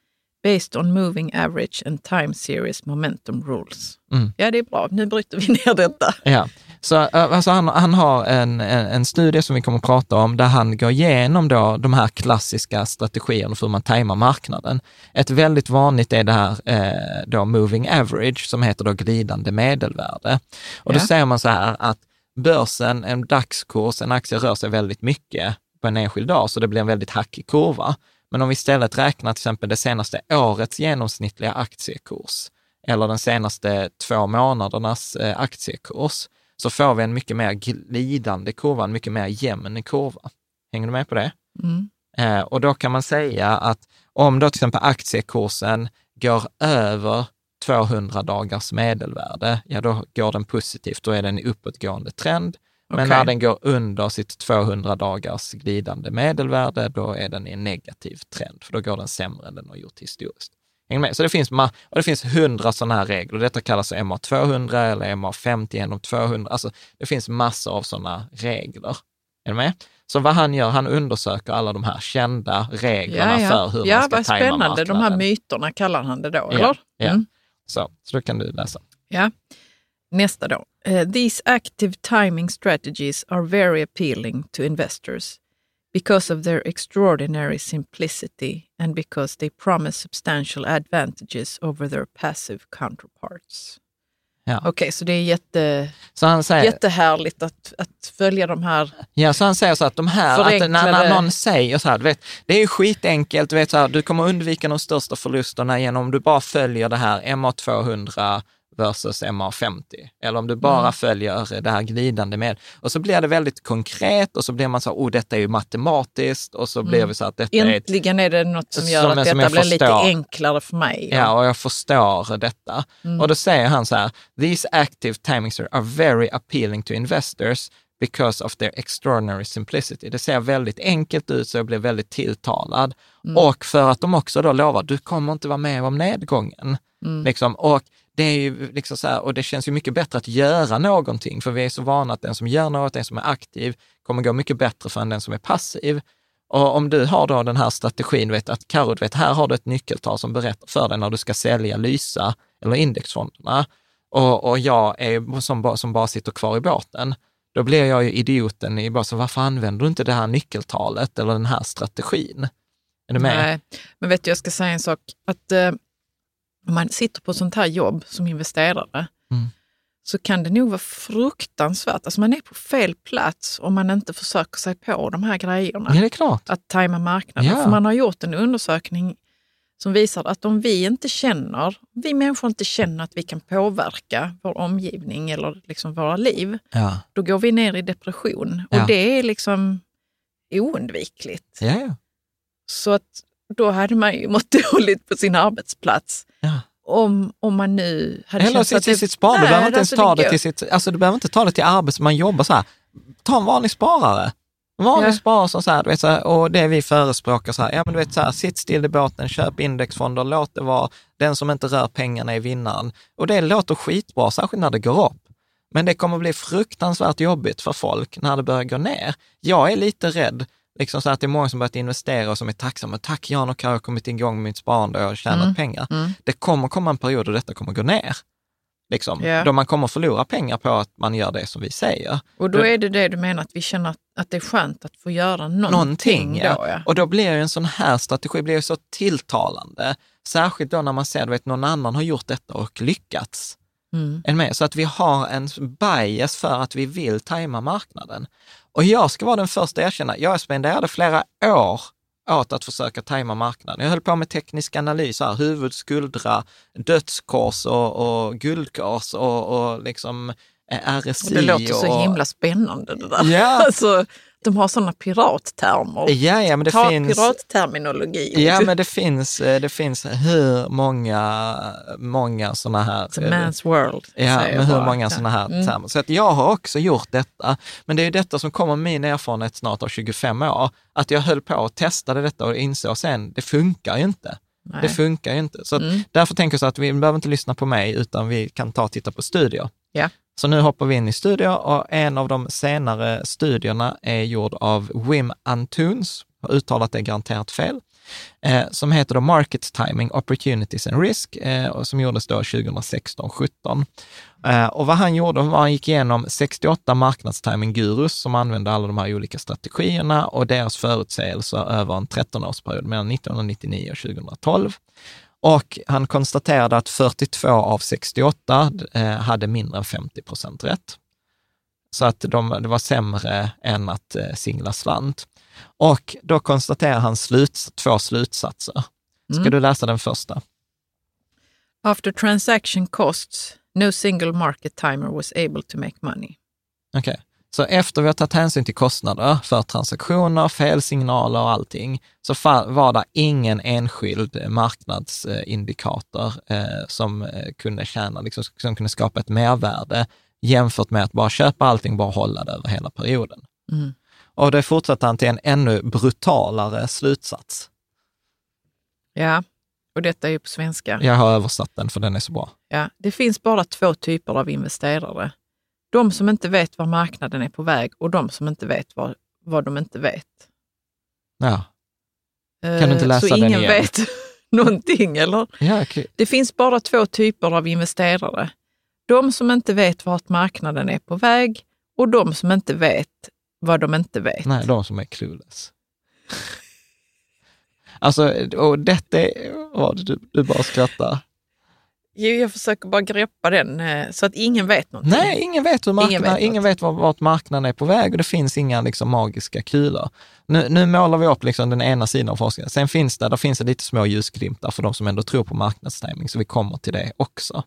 based on moving average and time series momentum rules. Mm. Ja, det är bra. Nu bryter vi ner detta. Ja. Så alltså han, han har en, en, en, studie som vi kommer att prata om, där han går igenom då de här klassiska strategierna för hur man tajmar marknaden. Ett väldigt vanligt är det här eh, då moving average, som heter då glidande medelvärde. Och då ja. säger man så här att börsen, en dagskurs, en aktie rör sig väldigt mycket på en enskild dag, så det blir en väldigt hackig kurva. Men om vi istället räknar till exempel det senaste årets genomsnittliga aktiekurs eller den senaste två månadernas eh, aktiekurs, så får vi en mycket mer glidande kurva, en mycket mer jämn kurva. Hänger du med på det? Mm. Eh, och då kan man säga att om då till exempel aktiekursen går över 200 dagars medelvärde, ja då går den positivt, då är det en uppåtgående trend. Men okay. när den går under sitt 200 dagars glidande medelvärde, då är den i en negativ trend, för då går den sämre än den har gjort historiskt. Häng med? Så det finns, och det finns hundra sådana här regler. Detta kallas MA200 eller MA50 genom 200. Alltså, det finns massor av sådana regler. Är du med? Så vad han gör, han undersöker alla de här kända reglerna ja, ja. för hur ja, man ska vad tajma spännande. marknaden. De här myterna kallar han det då, ja, eller? Ja, mm. så, så då kan du läsa. Ja. Nästa då. Uh, these active timing strategies are very appealing to investors because of their extraordinary simplicity and because they promise substantial advantages over their passive counterparts. Ja. Okej, okay, så det är jätte, så han säger, jättehärligt att, att följa de här Ja, så han säger så att de här, att när, när någon säger så här, du vet, det är ju skitenkelt, du vet så här, du kommer undvika de största förlusterna genom om du bara följer det här MA200 versus MA50. Eller om du bara mm. följer det här glidande med. Och så blir det väldigt konkret och så blir man så, oh detta är ju matematiskt och så mm. blir vi så att detta Äntligen är, ett, är det något som gör som, att detta blir förstår. lite enklare för mig. Ja, och jag förstår detta. Mm. Och då säger han så här, these active timings are very appealing to investors because of their extraordinary simplicity. Det ser väldigt enkelt ut så jag blir väldigt tilltalad. Mm. Och för att de också då lovar, du kommer inte vara med om nedgången. Mm. Liksom, och det är ju liksom så här, och det känns ju mycket bättre att göra någonting, för vi är så vana att den som gör något, den som är aktiv, kommer gå mycket bättre för än den som är passiv. Och om du har då den här strategin, vet, att Karo, vet, här har du ett nyckeltal som berättar för dig när du ska sälja Lysa eller indexfonderna. Och, och jag är som, som bara sitter kvar i båten. Då blir jag ju idioten i bara så, varför använder du inte det här nyckeltalet eller den här strategin? Är du med? Nej, men vet du, jag ska säga en sak. Att eh, om man sitter på sånt här jobb som investerare, mm. så kan det nog vara fruktansvärt. Alltså man är på fel plats om man inte försöker sig på de här grejerna. Ja, det är klart. Att tajma marknaden. Ja. För man har gjort en undersökning som visar att om vi inte känner, vi människor inte känner att vi kan påverka vår omgivning eller liksom våra liv, ja. då går vi ner i depression. Och ja. det är liksom oundvikligt. Ja, Så att då hade man ju mått dåligt på sin arbetsplats. Om, om man nu hade Eller känt att det, sitt spar. Du behöver inte ens alltså ta det, det till sitt, alltså du behöver inte ta det till arbets, man jobbar så här. Ta en vanlig sparare. Vanlig ja. sparare som så här, du vet, så här, och det vi förespråkar så här, ja men du vet så här, sitt still i båten, köp indexfonder, låt det vara, den som inte rör pengarna är vinnaren. Och det låter skitbra, särskilt när det går upp. Men det kommer bli fruktansvärt jobbigt för folk när det börjar gå ner. Jag är lite rädd, liksom så att det är många som börjat investera och som är tacksamma. Tack Jan och jag har kommit igång med mitt sparande och jag har tjänat mm. pengar. Mm. Det kommer komma en period då detta kommer gå ner. Liksom, yeah. Då man kommer förlora pengar på att man gör det som vi säger. Och då är det det du menar, att vi känner att, att det är skönt att få göra någonting. någonting ja. Då, ja. Och då blir ju en sån här strategi blir så tilltalande. Särskilt då när man ser att någon annan har gjort detta och lyckats. Mm. Med. Så att vi har en bias för att vi vill tajma marknaden. Och jag ska vara den första att erkänna, jag spenderade flera år åt att försöka tajma marknaden. Jag höll på med teknisk analys, här, huvud, skuldra, dödskors och, och guldkors och, och liksom RSI. Och det låter så himla spännande det där. Ja. alltså, de har sådana pirattermer. Ja, ja, men det Ta finns... Piratterminologi. Ja, men det finns, eh, det finns hur många, många sådana här... It's a man's world. Ja, men hur många sådana här mm. termer. Så att jag har också gjort detta. Men det är detta som kommer med min erfarenhet snart av 25 år. Att jag höll på och testade detta och insåg sen, det funkar ju inte. Nej. Det funkar ju inte. Så mm. därför tänker jag så att vi behöver inte lyssna på mig, utan vi kan ta och titta på studier. Ja. Så nu hoppar vi in i studier och en av de senare studierna är gjord av Wim Antunes, har uttalat det garanterat fel, eh, som heter då Market Timing, Opportunities and Risk, eh, och som gjordes då 2016-17. Eh, och vad han gjorde var han gick igenom 68 marknadstiming-gurus som använde alla de här olika strategierna och deras förutsägelser över en 13-årsperiod mellan 1999 och 2012. Och han konstaterade att 42 av 68 eh, hade mindre än 50 procent rätt. Så att de, det var sämre än att eh, singla slant. Och då konstaterar han sluts, två slutsatser. Ska mm. du läsa den första? After transaction costs, no single market timer was able to make money. Okej. Okay. Så efter vi har tagit hänsyn till kostnader för transaktioner, felsignaler och allting, så var det ingen enskild marknadsindikator eh, som eh, kunde tjäna, liksom, som kunde skapa ett mervärde jämfört med att bara köpa allting, bara hålla det över hela perioden. Mm. Och det fortsatte han till en ännu brutalare slutsats. Ja, och detta är ju på svenska. Jag har översatt den för den är så bra. Ja, det finns bara två typer av investerare. De som inte vet var marknaden är på väg och de som inte vet vad, vad de inte vet. Ja. Kan du inte läsa Så den ingen igen? vet någonting, eller? Ja, okay. Det finns bara två typer av investerare. De som inte vet vart marknaden är på väg och de som inte vet vad de inte vet. Nej, de som är clueless. alltså, och detta är... Oh, du, du bara skrattar. Jo, jag försöker bara greppa den eh, så att ingen vet någonting. Nej, ingen vet, hur marknaden, ingen vet, ingen vet vart marknaden är på väg och det finns inga liksom, magiska kulor. Nu, nu målar vi upp liksom, den ena sidan av forskningen. Sen finns det, där finns det lite små ljusglimtar för de som ändå tror på marknadsstämning, så vi kommer till det också.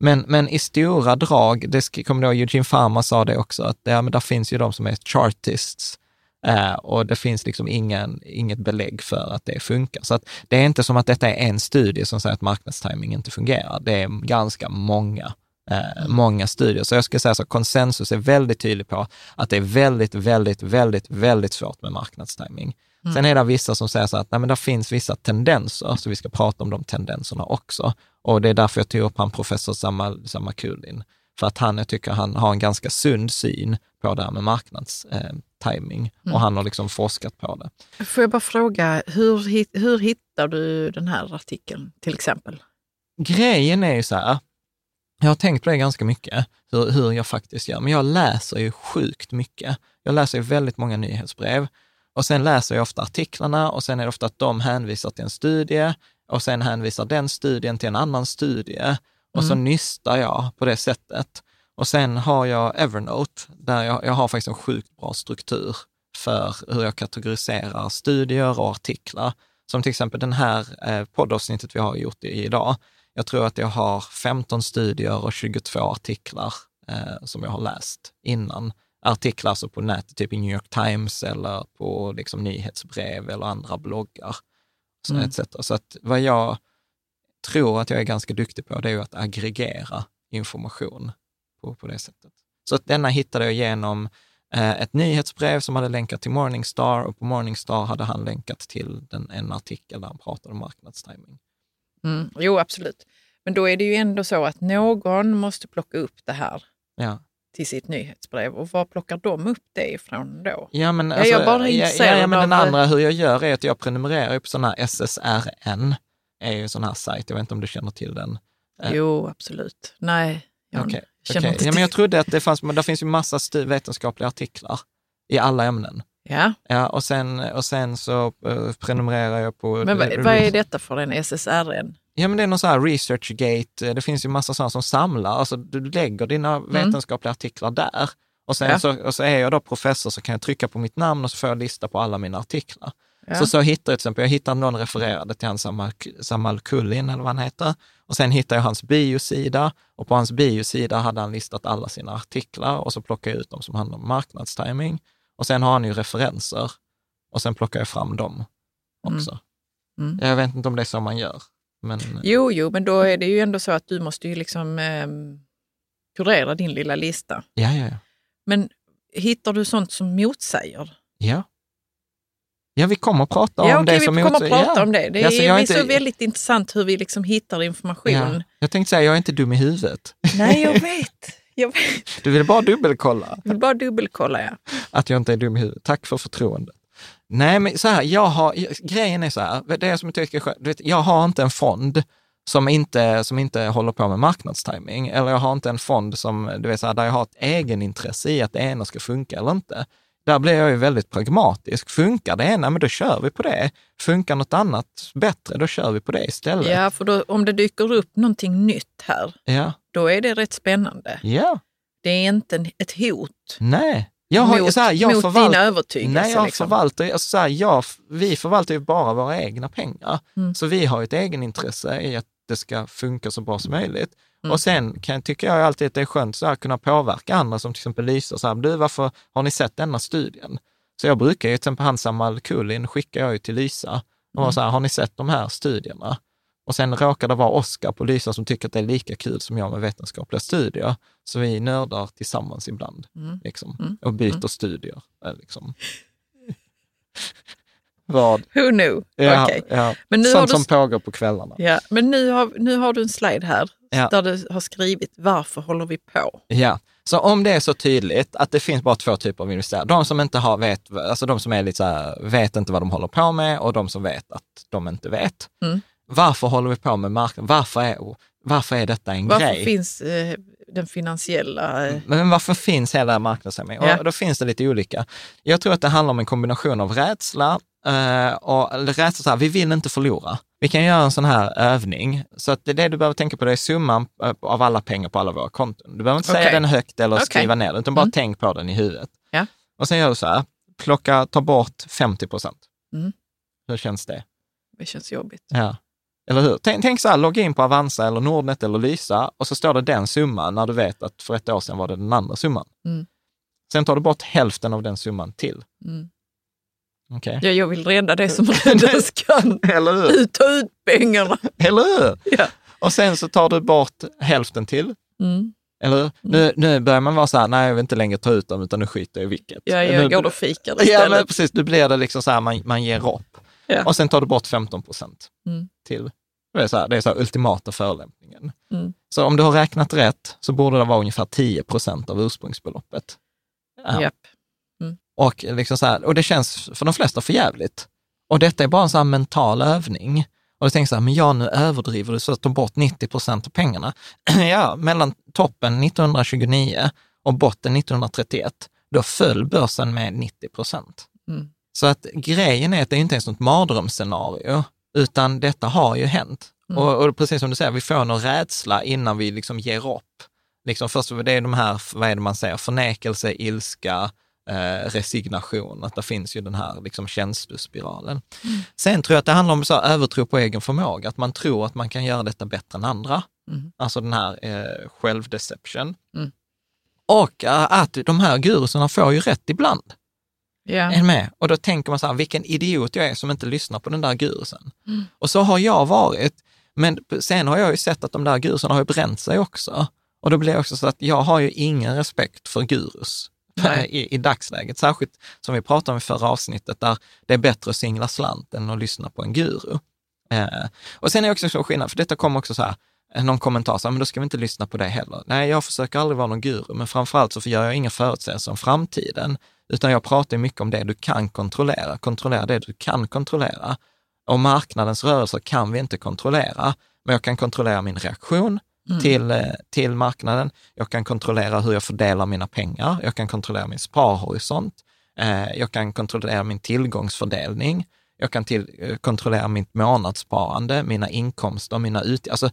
Men, men i stora drag, det kommer då Eugene Farmer sa det också, att ja, men där finns ju de som är chartists, Eh, och det finns liksom ingen, inget belägg för att det funkar. Så att det är inte som att detta är en studie som säger att marknadstiming inte fungerar. Det är ganska många eh, många studier. Så jag skulle säga att konsensus är väldigt tydlig på att det är väldigt, väldigt, väldigt, väldigt svårt med marknadstiming. Mm. Sen är det vissa som säger så att nej, men det finns vissa tendenser, så vi ska prata om de tendenserna också. Och det är därför jag tog upp han professor Samal, Samakulin. För att han, jag tycker han har en ganska sund syn på det här med marknadstiming eh, mm. och han har liksom forskat på det. Får jag bara fråga, hur, hur hittar du den här artikeln till exempel? Grejen är ju så här, jag har tänkt på det ganska mycket, hur, hur jag faktiskt gör, men jag läser ju sjukt mycket. Jag läser ju väldigt många nyhetsbrev och sen läser jag ofta artiklarna och sen är det ofta att de hänvisar till en studie och sen hänvisar den studien till en annan studie och mm. så nystar jag på det sättet. Och sen har jag Evernote, där jag, jag har faktiskt en sjukt bra struktur för hur jag kategoriserar studier och artiklar. Som till exempel den här eh, poddavsnittet vi har gjort idag. Jag tror att jag har 15 studier och 22 artiklar eh, som jag har läst innan. Artiklar alltså på nätet, typ i New York Times eller på liksom, nyhetsbrev eller andra bloggar. Så, mm. etc. så att vad jag tror att jag är ganska duktig på, det är ju att aggregera information på, på det sättet. Så att denna hittade jag genom eh, ett nyhetsbrev som hade länkat till Morningstar och på Morningstar hade han länkat till den, en artikel där han pratade om marknadstiming. Mm, jo, absolut. Men då är det ju ändå så att någon måste plocka upp det här ja. till sitt nyhetsbrev. Och var plockar de upp det ifrån då? Ja, men, alltså, jag bara ja, ja, men den andra, hur jag gör är att jag prenumererar på sådana här SSRN, är ju en sån här sajt. Jag vet inte om du känner till den? Eh. Jo, absolut. Nej, jag okay. Känner okay. Ja, men jag trodde att det fanns, men det finns ju massa vetenskapliga artiklar i alla ämnen. Ja. ja och, sen, och sen så uh, prenumererar jag på... Men vad, vad är detta för en SSRN? Ja, men det är någon sån här researchgate. Det finns ju massa sådana som samlar. Alltså, du lägger dina mm. vetenskapliga artiklar där. Och sen ja. så, och så är jag då professor så kan jag trycka på mitt namn och så får jag lista på alla mina artiklar. Ja. Så så hittar jag till exempel, jag hittade någon refererade till han Samal, Samal Kullin eller vad han heter. Och sen hittade jag hans biosida och på hans biosida hade han listat alla sina artiklar och så plockade jag ut dem som handlar om marknadstiming. Och sen har han ju referenser och sen plockar jag fram dem också. Mm. Mm. Jag vet inte om det är så man gör. Men... Jo, jo, men då är det ju ändå så att du måste ju liksom eh, kurera din lilla lista. Ja, ja, ja. Men hittar du sånt som motsäger? Ja. Ja, vi kommer att prata ja, om okay, det. Som vi kommer att prata ja. om det. Det är, alltså, är inte... så väldigt intressant hur vi liksom hittar information. Ja. Jag tänkte säga, jag är inte dum i huvudet. Nej, jag vet. Jag vet. Du vill bara dubbelkolla? Jag vill bara dubbelkolla, ja. Att jag inte är dum i huvudet. Tack för förtroendet. Nej, men så här, jag har, grejen är så här, det är som jag tycker, du vet, jag har inte en fond som inte, som inte håller på med marknadstiming, eller jag har inte en fond som, du vet, så här, där jag har ett egenintresse i att det ena ska funka eller inte. Där blir jag ju väldigt pragmatisk. Funkar det ena, men då kör vi på det. Funkar något annat bättre, då kör vi på det istället. Ja, för då, om det dyker upp någonting nytt här, ja. då är det rätt spännande. Ja. Det är inte ett hot. Nej. Jag har, mot, så här, jag mot förvalt, dina övertygelser. Nej, jag liksom. förvaltar, alltså så här, jag, vi förvaltar ju bara våra egna pengar. Mm. Så vi har ett egenintresse i att det ska funka så bra som möjligt. Mm. Och sen kan, tycker jag alltid att det är skönt att kunna påverka andra, som till exempel Lysa, så här, du, varför har ni sett denna studien? Så jag brukar ju, till exempel han Samal Kulin skickar jag ju till Lysa och mm. så här, har ni sett de här studierna? Och sen råkar det vara Oskar på Lysa som tycker att det är lika kul som jag med vetenskapliga studier. Så vi nördar tillsammans ibland mm. Liksom, mm. och byter mm. studier. Eh, liksom. Vad? Who knew? Ja, okay. ja. Men nu Sånt du... som pågår på kvällarna. Ja, men nu har, nu har du en slide här ja. där du har skrivit varför håller vi på? Ja, så om det är så tydligt att det finns bara två typer av investerare, de som inte har vet, alltså de som är lite så här, vet inte vad de håller på med och de som vet att de inte vet. Mm. Varför håller vi på med marknaden? Varför är, varför är detta en varför grej? Varför finns eh, den finansiella... Eh... Men varför finns hela marknadsekonomin? Ja. Och då finns det lite olika. Jag tror att det handlar om en kombination av rädsla, Uh, och rädsla så här, vi vill inte förlora. Vi kan göra en sån här övning. Så att det, det du behöver tänka på det är summan eh, av alla pengar på alla våra konton. Du behöver inte okay. säga den högt eller okay. skriva ner den, utan bara mm. tänk på den i huvudet. Ja. Och sen gör du så här, plocka, ta bort 50 procent. Mm. Hur känns det? Det känns jobbigt. Ja. Eller hur? Tänk, tänk så här, logga in på Avanza eller Nordnet eller Lysa och så står det den summan när du vet att för ett år sedan var det den andra summan. Mm. Sen tar du bort hälften av den summan till. Mm. Okay. Ja, jag vill rädda det som räddas kan. Eller hur? Ta ut pengarna. Eller hur? Ja. Och sen så tar du bort hälften till. Mm. Eller mm. nu, nu börjar man vara så här, nej jag vill inte längre ta ut dem utan nu skiter jag i vilket. Ja, jag nu, går och fikar istället. Ja, men precis, nu blir det liksom så här, man, man ger upp. Ja. Och sen tar du bort 15 procent mm. till. Det är så här, det är så här ultimata förolämpningen. Mm. Så om du har räknat rätt så borde det vara ungefär 10 procent av ursprungsbeloppet. Ja. Yep. Och, liksom så här, och det känns för de flesta för jävligt. Och detta är bara en här mental övning. Och du tänker så här, men ja, nu överdriver du så att ta bort 90 procent av pengarna. ja, mellan toppen 1929 och botten 1931, då föll börsen med 90 procent. Mm. Så att grejen är att det inte ens något mardrömsscenario, utan detta har ju hänt. Mm. Och, och, precis som du säger, vi får någon rädsla innan vi liksom ger upp. Liksom först, det är de här, vad är det man säger, förnekelse, ilska, eh, resignation, att det finns ju den här liksom känslospiralen. Mm. Sen tror jag att det handlar om så övertro på egen förmåga, att man tror att man kan göra detta bättre än andra. Mm. Alltså den här eh, självdeception. Mm. Och eh, att de här gurusarna får ju rätt ibland. Yeah. Är med? Och då tänker man så här, vilken idiot jag är som inte lyssnar på den där gurusen. Mm. Och så har jag varit, men sen har jag ju sett att de där gurusarna har ju bränt sig också. Och då blir det också så att jag har ju ingen respekt för gurus i, i dagsläget, särskilt som vi pratade om i förra avsnittet, där det är bättre att singla slant än att lyssna på en guru. Eh, och sen är det också så skillnad, för detta kommer också så här, eh, någon kommentar, så här, men då ska vi inte lyssna på det heller. Nej, jag försöker aldrig vara någon guru, men framförallt så gör jag inga förutsägelser om framtiden, utan jag pratar mycket om det du kan kontrollera. Kontrollera det du kan kontrollera. Och marknadens rörelser kan vi inte kontrollera, men jag kan kontrollera min reaktion, mm. till, eh, till marknaden. Jag kan kontrollera hur jag fördelar mina pengar. Jag kan kontrollera min sparhorisont. Eh, jag kan kontrollera min tillgångsfördelning. Jag kan till, eh, kontrollera mitt månadssparande, mina inkomster, mina utgifter. Alltså,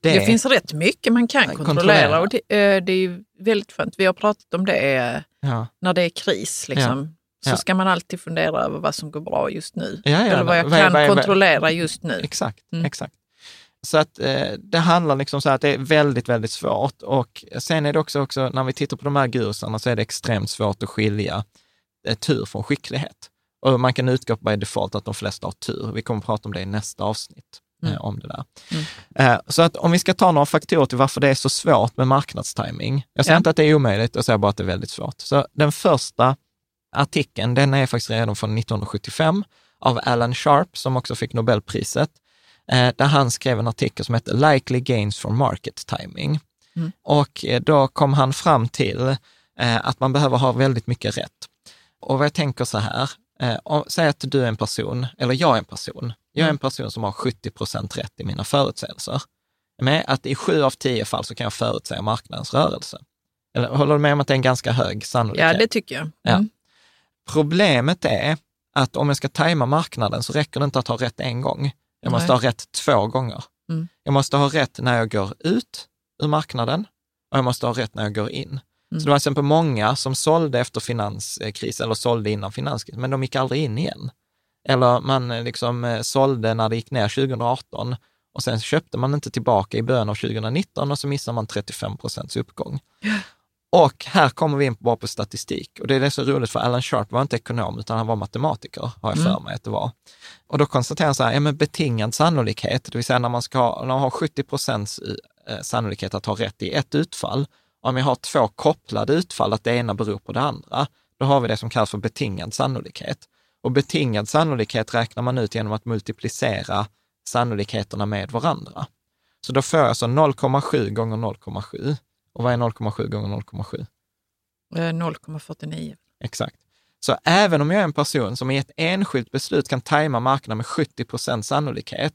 det, det, finns rätt mycket man kan kontrollera, kontrollera. och det, det, är väldigt skönt. Vi har pratat om det ja. när det är kris. Liksom. Ja. Så ska man alltid fundera över vad som går bra just nu. Ja, Eller vad jag kan vad, kontrollera just nu. Exakt, mm. exakt. Så att eh, det handlar liksom så att det är väldigt, väldigt svårt. Och sen är det också, också när vi tittar på de här gurusarna så är det extremt svårt att skilja eh, tur från skicklighet. Och man kan utgå by default att de flesta har tur. Vi kommer att prata om det i nästa avsnitt. Eh, mm. om det där. Mm. Eh, så att om vi ska ta några faktorer till varför det är så svårt med marknadstiming. Jag säger ja. inte att det är omöjligt, jag säger bara att det är väldigt svårt. Så den första artikeln, den är faktiskt redan från 1975 av Alan Sharp, som också fick Nobelpriset. Eh, där han skrev en artikel som heter Likely Gains from Market Timing. Mm. Och eh, då kom han fram till eh, att man behöver ha väldigt mycket rätt. Och vad jag tänker så här, säg att du är en person, eller jag är en person, jag är en mm. person som har 70 procent rätt i mina förutsägelser. Med att i sju av tio fall så kan jag förutsäga marknadens rörelse. Eller håller du med om att det är en ganska hög sannolikhet? Ja, det tycker jag. Mm. Ja. Problemet är att om jag ska tajma marknaden så räcker det inte att ha rätt en gång. Jag måste Nej. ha rätt två gånger. Mm. Jag måste ha rätt när jag går ut ur marknaden och jag måste ha rätt när jag går in. Mm. Så det var till exempel många som sålde efter finanskris eller sålde innan finanskris, men de gick aldrig in igen. Eller man eh, liksom eh, sålde när det gick ner 2018 och sen köpte man inte tillbaka i början av 2019 och så missar man 35 procents uppgång. Och här kommer vi in bara på statistik och det är det så roligt för Alan Sharp var inte ekonom utan han var matematiker, har jag för mm. mig att det var. Och då konstaterar han så här, ja men betingad sannolikhet, det vill säga när man ska ha, när man har 70 procents eh, sannolikhet att ha rätt i ett utfall, om jag har två kopplade utfall, att det ena beror på det andra, då har vi det som kallas för betingad sannolikhet. Och betingad sannolikhet räknar man ut genom att multiplicera sannolikheterna med varandra. Så då får jag alltså 0,7 gånger 0,7. Och vad är 0,7 gånger 0,7? 0,49. Eh, Exakt. Så även om jag är en person som i ett enskilt beslut kan tajma marknaden med 70 procents sannolikhet,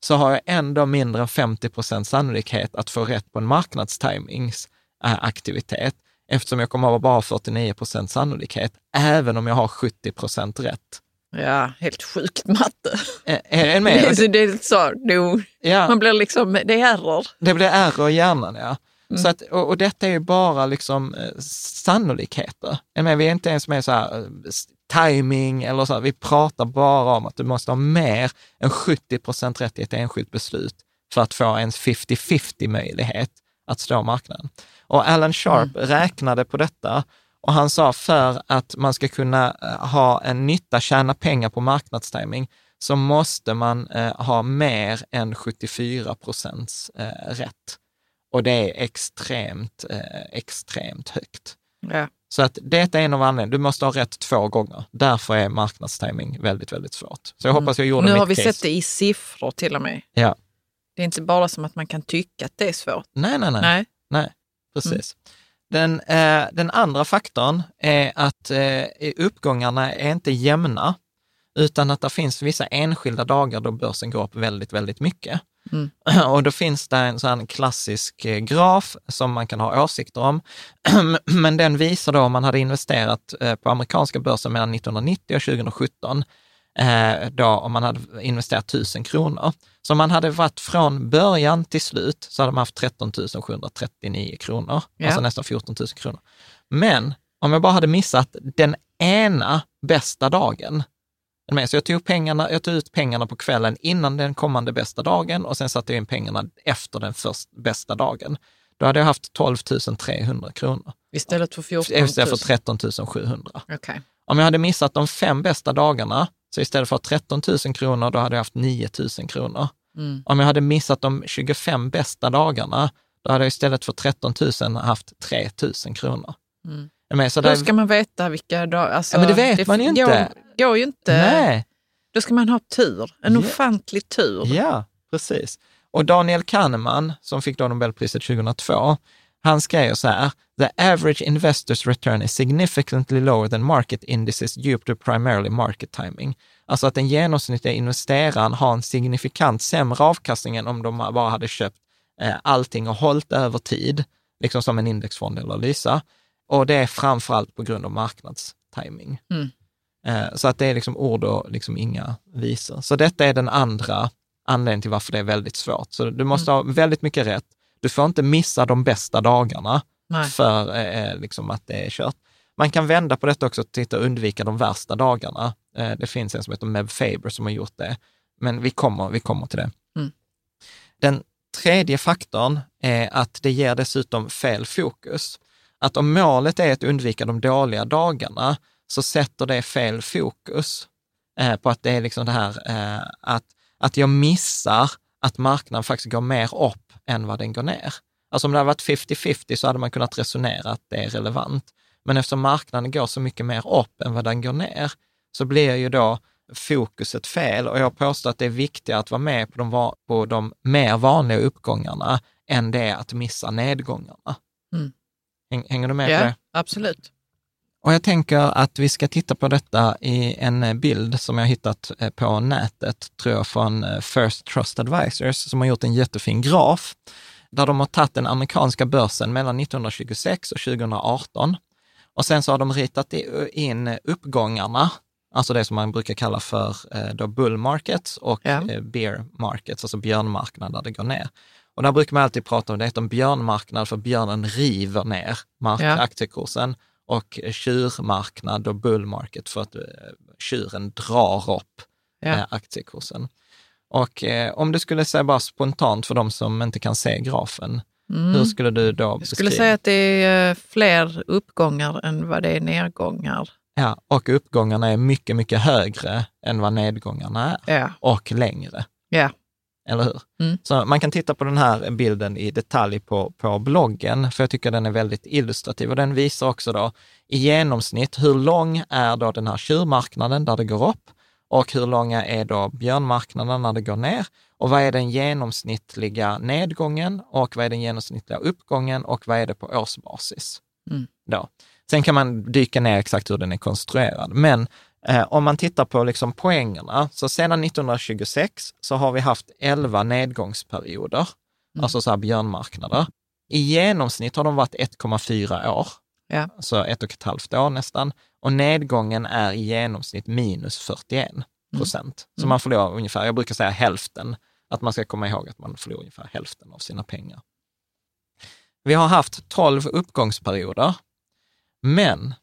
så har jag ändå mindre än 50 procents sannolikhet att få rätt på en marknadstajmingsaktivitet, eftersom jag kommer att ha bara 49 procents sannolikhet, även om jag har 70 procent rätt. Ja, helt sjukt matte. Är, är med? det, det är så, det, ja. man blir liksom, det är error. Det blir error i hjärnan, ja. Mm. Så att, och, och, detta är ju bara liksom eh, sannolikheter. Men vi är inte ens med så här eh, timing eller så, här, vi pratar bara om att du måste ha mer än 70 procent rätt i ett enskilt beslut för att få ens 50-50 möjlighet att slå marknaden. Och Alan Sharp mm. räknade på detta och han sa för att man ska kunna eh, ha en nytta, tjäna pengar på marknadstiming, så måste man eh, ha mer än 74 procents eh, rätt. Och det är extremt, eh, extremt högt. Ja. Så att det är en av anledningarna. Du måste ha rätt två gånger. Därför är marknadstiming väldigt, väldigt svårt. Så jag Mm. hoppas jag gjorde Nu mitt har vi case. sett det i siffror till och med. Ja. Det är inte bara som att man kan tycka att det är svårt. Nej, nej, nej. Nej. nej precis. Den, eh, den andra faktorn är att eh, uppgångarna är inte jämna, utan att det finns vissa enskilda dagar då börsen går upp väldigt, väldigt mycket. Mm. Och då finns det en sån klassisk eh, graf som man kan ha åsikter om. Men den visar då om man hade investerat eh, på amerikanska börsen mellan 1990 och 2017, eh, då om man hade investerat 1000 kronor. Så om man hade varit från början till slut så hade man haft 13 739 kronor, Ja. alltså nästan 14 000 kronor. Men om jag bara hade missat den ena bästa dagen, med? så jag tog, pengarna, jag tog ut pengarna på kvällen innan den kommande bästa dagen och sen satte jag in pengarna efter den först bästa dagen. Då hade jag haft 12 300 kronor Istället för 14 000. istället för 13 700. Okej. Om jag hade missat de fem bästa dagarna, så istället för 13 000 kronor, då hade jag haft 9 000 kronor. Mm. Om jag hade missat de 25 bästa dagarna, då hade jag istället för 13 000 haft 3 000 kronor. Mm. Med? Så Hur ska man veta vilka dagar? Alltså, Ja, men det vet man ju inte. Går ju inte. Nej, Då ska man ha tur. En Ja. ofantlig tur. ja, precis. Och Daniel Kahneman, som fick då Nobelpriset 2002, han skrev så här, the average investor's return is significantly lower than market indices due to primarily market timing. Alltså att den genomsnittliga investeraren har en signifikant sämre avkastning än om de bara hade köpt eh, allting och hållit över tid, liksom som en indexfond eller Lysa. Och det är framförallt på grund av marknadstiming. Mm. Eh, Så att det är liksom ord och liksom inga visor. Så detta är den andra anledningen till varför det är väldigt svårt. Så du måste ha väldigt mycket rätt. Du får inte missa de bästa dagarna Nej. för eh, liksom att det är kört. Man kan vända på detta också och titta och undvika de värsta dagarna. Eh, det finns en som heter Meb Faber som har gjort det. Men vi kommer, vi kommer till det. Mm. Den tredje faktorn är att det ger dessutom fel fokus. Att om målet är att undvika de dåliga dagarna så sätter det fel fokus eh, på att det är liksom det här eh, att, att jag missar att marknaden faktiskt går mer upp än vad den går ner. Alltså om det hade varit 50-50 så hade man kunnat resonera att det är relevant. Men eftersom marknaden går så mycket mer upp än vad den går ner, så blir ju då fokuset fel. Och jag påstår att det är viktigare att vara med på de, på de mer vanliga uppgångarna än det att missa nedgångarna. Mm. Häng, hänger du med på Ja, det? absolut. Och jag tänker att vi ska titta på detta i en bild som jag hittat eh, på nätet, tror jag, från eh, First Trust Advisors, som har gjort en jättefin graf, där de har tagit den amerikanska börsen mellan 1926 och 2018. Och sen så har de ritat in uppgångarna, alltså det som man brukar kalla för eh, då bull markets och Ja. bear markets, alltså björnmarknad där det går ner. Och där brukar man alltid prata om det heter en björnmarknad för björnen river ner mark- Ja. aktiekursen och tjurmarknad och bull market för att eh, tjuren drar upp Ja. eh, aktiekursen. Och eh, om du skulle säga bara spontant för de som inte kan se grafen, Mm. hur skulle du då Jag skulle beskriva? säga att det är fler uppgångar än vad det är nedgångar. Ja, och uppgångarna är mycket, mycket högre än vad nedgångarna är Ja, och längre. ja. Eller hur? Mm. Så man kan titta på den här bilden i detalj på, på bloggen, för jag tycker den är väldigt illustrativ och den visar också då i genomsnitt hur lång är då den här tjurmarknaden där det går upp och hur långa är då björnmarknaden när det går ner och vad är den genomsnittliga nedgången och vad är den genomsnittliga uppgången och vad är det på årsbasis. Mm. Då. Sen kan man dyka ner exakt hur den är konstruerad, men Eh, om man tittar på liksom poängerna, så sedan 1926 så har vi haft 11 nedgångsperioder, Mm. alltså så här björnmarknader. I genomsnitt har de varit 1,4 år, Ja. så ett och ett halvt år nästan. Och nedgången är i genomsnitt minus 41 procent. Så Mm. man förlorar ungefär, jag brukar säga hälften, att man ska komma ihåg att man förlorar ungefär hälften av sina pengar. Vi har haft 12 uppgångsperioder, men